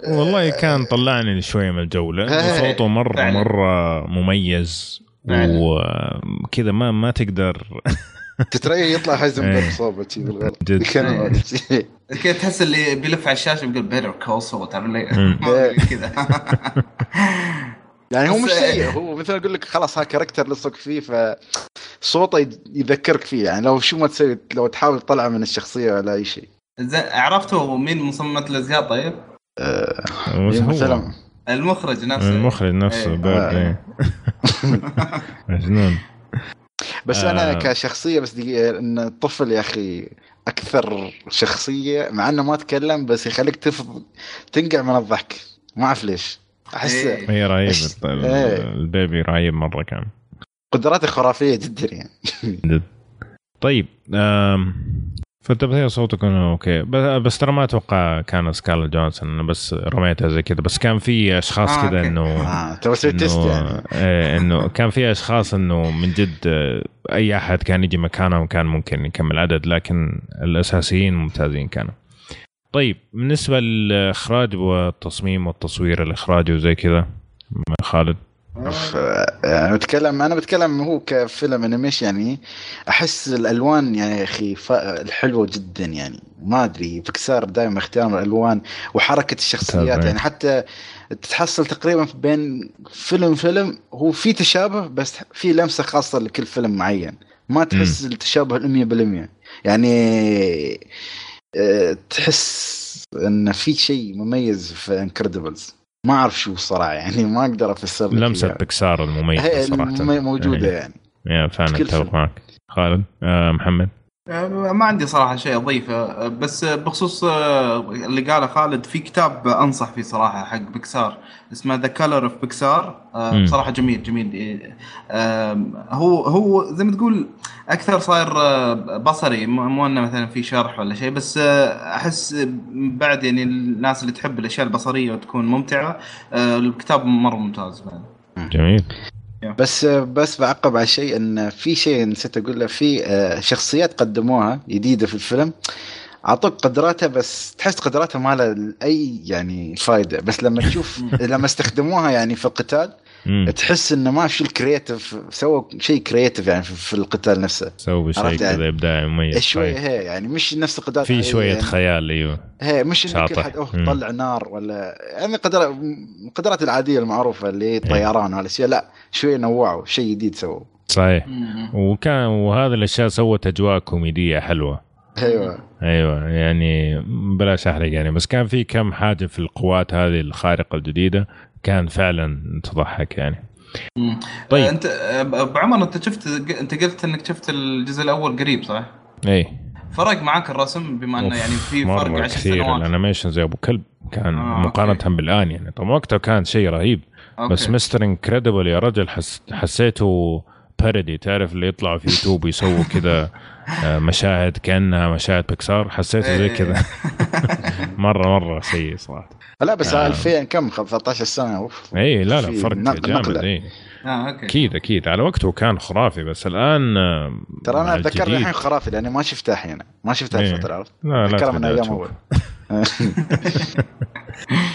والله كان طلعني شوية من الجولة. صوته مرة. مرة مميز وكذا ما ما تقدر تتريى يطلع Heisenberg صوبة بالغلط. كذا تحس اللي بيلف على الشاشة بيقول Better Call Saul تعرف كذا. يعني هو مش سيء. هو مثل أقول لك خلاص ها character لصق فيه فصوته يذكرك فيه. يعني لو شو ما تسوي لو تحاول تطلعه من الشخصية ولا أي شيء. زين عرفتوا مين مصممة الأزياء؟ طيب؟ آه، إيه، هو. مثلا المخرج نفسه. المخرج نفسه إيه. إيه. مجنون. بس آه. أنا كشخصية بس دقيقة إن الطفل يا أخي أكثر شخصية مع إنه ما تكلم بس يخليك تف... تنقع من الضحك ما أعرف ليش أحس إيه. هي رهيب إيه. ال baby رهيب مرة كان قدراته خرافية جدا يعني جد. طيب آم، فالتمثيل صوته كان okay بس ترى ما أتوقع كان Scarlett Johansson أنا بس رميتها زي كذا بس كان في أشخاص آه، كذا. انه آه، cast انه يعني إيه، إنه كان في أشخاص إنه من جد آه، أي أحد كان يجي مكانهم كان ممكن يكمل عدد لكن الأساسيين ممتازين كانوا. طيب بالنسبة للإخراج والتصميم والتصوير الإخراجي وزي كذا خالد يعني بتكلم أنا بتكلم هو كفيلم انيميشن يعني أحس الألوان يعني يا أخي الحلوة جدا يعني. ما أدري بيكسار دائما اختيار الألوان وحركة الشخصيات. يعني حتى تتحصل تقريبا بين فيلم فيلم هو في تشابه بس في لمسة خاصة لكل فيلم معين. ما تحس التشابه المية بالمية. يعني آه، تحس إن في شيء مميز في Incredibles ما أعرف شو الصراحه يعني ما أقدر أفسر لك لمسة إياها. بيكسار المميزه صراحة موجودة إيه. يعني يا فعلا أتفق. معك خالد آه محمد ما عندي صراحة شيء أضيفه آه، بس آه، بخصوص اللي قاله خالد في كتاب أنصح فيه صراحة حق بيكسار اسمه The Color of Pixar مم. بصراحه جميل جميل. هو هو زي ما تقول أكثر صاير بصري مو إنه مثلا في شرح ولا شيء بس أحس بعد يعني الناس اللي تحب الأشياء البصرية وتكون ممتعة الكتاب مرة ممتاز بعد. جميل. بس بس بعقب على شيء إن في شيء نسيت أقول له في آه، شخصيات قدموها جديدة في الفيلم. أعطوك قدراتها بس تحس قدراتها ما لها أي يعني فائده بس لما تشوف لما استخدموها يعني في القتال مم. تحس إنه ما في ال creative سووا شيء creative يعني في, في القتال نفسه سوي شيء يعني؟ كذا إبداعي مميز شوي. هي يعني مش نفس القدرات في شوية يعني خيال أيوه هي مش شاطح. حد أوه. طلع نار ولا يعني قدرات القدرات العادية المعروفة اللي هي طيران وهالاشياء لا شوي نوعوا شيء جديد سووا صحيح مم. وكان وهذه الأشياء سوت أجواء كوميدية حلوة أيوه أيوه يعني بلاش احرق يعني بس كان في كم حاجة في القوات هذه الخارقة الجديدة كان فعلا تضحك يعني. طيب. أنت آه، أبو عمر أنت شفت أنت قلت إنك شفت الجزء الأول قريب صح؟ اي فرق معك الرسم بما إنه يعني في فرق مره 10 كثير. سنوات. ال animation زي أبو كلب كان آه، مقارنة بالآن يعني. طبعا وقتها كان شيء رهيب. okay. بس Mr. Incredible يا رجل حس حسيته parody تعرف اللي يطلعوا في يوتيوب ويسووا كذا مشاهد كأنها مشاهد بيكسار. حسيته زي إيه. كذا. مرة مرة سيء صراحة. لا بس آه. 2000 كم؟ 13 سنة. أوف. اي لا لا فرق جامد. اي آه أوكي. أكيد أكيد. على وقته كان خرافي بس الآن آه، ترى أنا أتذكر الحين خرافي لأني ما شفتها الحين. ما شفتها إيه. الفترة عرفت؟ لا لا اتذكرها من أيام. أول.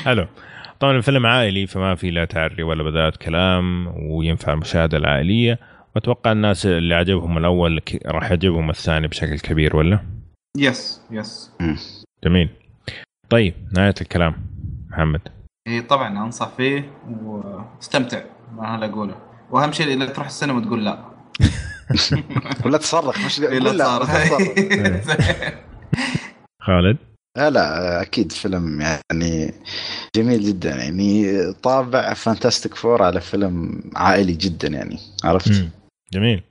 حلو. طبعا الفيلم عائلي فما في لا تعري ولا بدات كلام وينفع المشاهده العائلية. واتوقع الناس اللي عجبهم الأول راح يعجبهم الثاني بشكل كبير ولا؟ yes yes جميل. طيب نهاية الكلام محمد. اي طبعا أنصح فيه واستمتع مع اللي أقوله. وأهم شيء إذا تروح السينما تقول لا. ولا تصرخ مش إيه، لا. تصرخ. خالد؟ لا لا أكيد فيلم يعني جميل جدا. يعني طابع Fantastic Four على فيلم عائلي جدا يعني عرفت؟ جميل.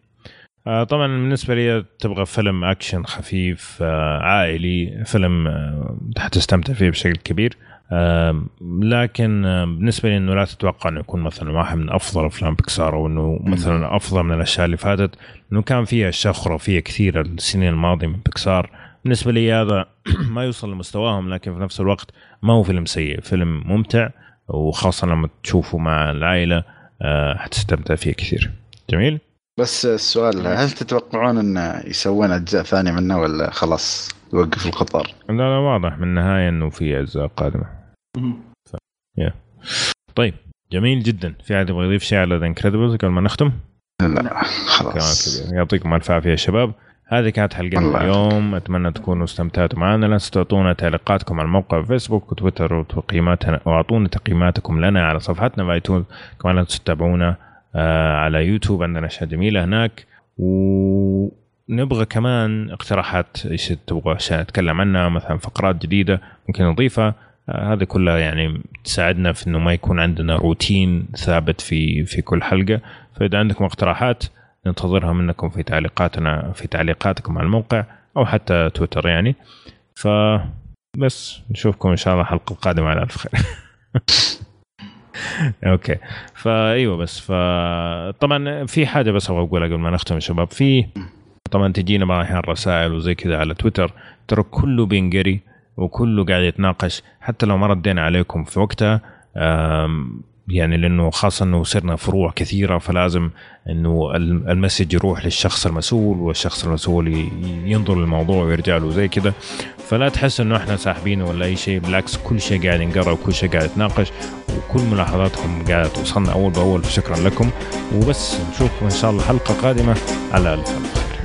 آه طبعا بالنسبة لي تبغى فيلم أكشن خفيف آه عائلي فيلم آه حتستمتع فيه بشكل كبير. آه لكن آه بالنسبة لي إنه لا تتوقع إنه يكون مثلا واحد من أفضل أفلام بيكسار أو إنه مثلا أفضل من الأشياء اللي فاتت. إنه كان فيها أشياء خرافية كثيرة السنين الماضية من بيكسار. بالنسبة لي هذا ما يوصل لمستواهم لكن في نفس الوقت ما هو فيلم سيء. فيلم ممتع وخاصة لما تشوفه مع العائلة آه حتستمتع فيه كثير. جميل؟ بس السؤال هل تتوقعون إن يسوون أجزاء ثانية منه ولا خلاص يوقف القطار؟ لا لا واضح من النهاية إنه في أجزاء قادمة. طيب جميل جدا. في أحد يبغى يضيف شيء على The Incredibles قبل ما نختم؟ لا خلاص. يعطيكم ألف عافية يا شباب. هذه كانت حلقتنا اليوم. أتمنى تكونوا استمتعتوا معنا. لا تنسوا تعطونا تعليقاتكم على الموقع فيسبوك وتويتر وتقييماتنا وأعطونا تقييماتكم لنا على صفحتنا في كمان لا تنسوا تتابعونا على يوتيوب عندنا أشياء جميلة هناك. ونبغى كمان اقتراحات إيش تبغى عشان نتكلم عنها مثلا فقرات جديدة ممكن نضيفها. آه، هذه كلها يعني تساعدنا في إنه ما يكون عندنا روتين ثابت في في كل حلقة. فإذا عندكم اقتراحات ننتظرها منكم في تعليقاتنا في تعليقاتكم على الموقع أو حتى تويتر يعني. ف بس نشوفكم إن شاء الله الحلقة القادمة على ألف خير. Okay. فايوه بس فطبعا في حاجة بس أبغى أقولها قبل ما نختم يا شباب. في طبعا تجينا بعض الاحيان رسائل وزي كذا على تويتر. ترى كله بينقري وكله قاعد يتناقش. حتى لو ما ردينا عليكم في وقتها يعني لأنه خاصة إنه صرنا فروع كثيرة فلازم إنه ال- ال message يروح للشخص المسؤول والشخص المسؤول ينظر للموضوع ويرجع له زي كذا فلا تحس إنه إحنا ساحبينه ولا أي شيء بالعكس كل شيء قاعد ينقرأ وكل شيء قاعد يتناقش وكل ملاحظاتكم قاعدة توصلنا أول بأول. فشكرا لكم. وبس نشوفكم إن شاء الله حلقة قادمة. على ألف خير.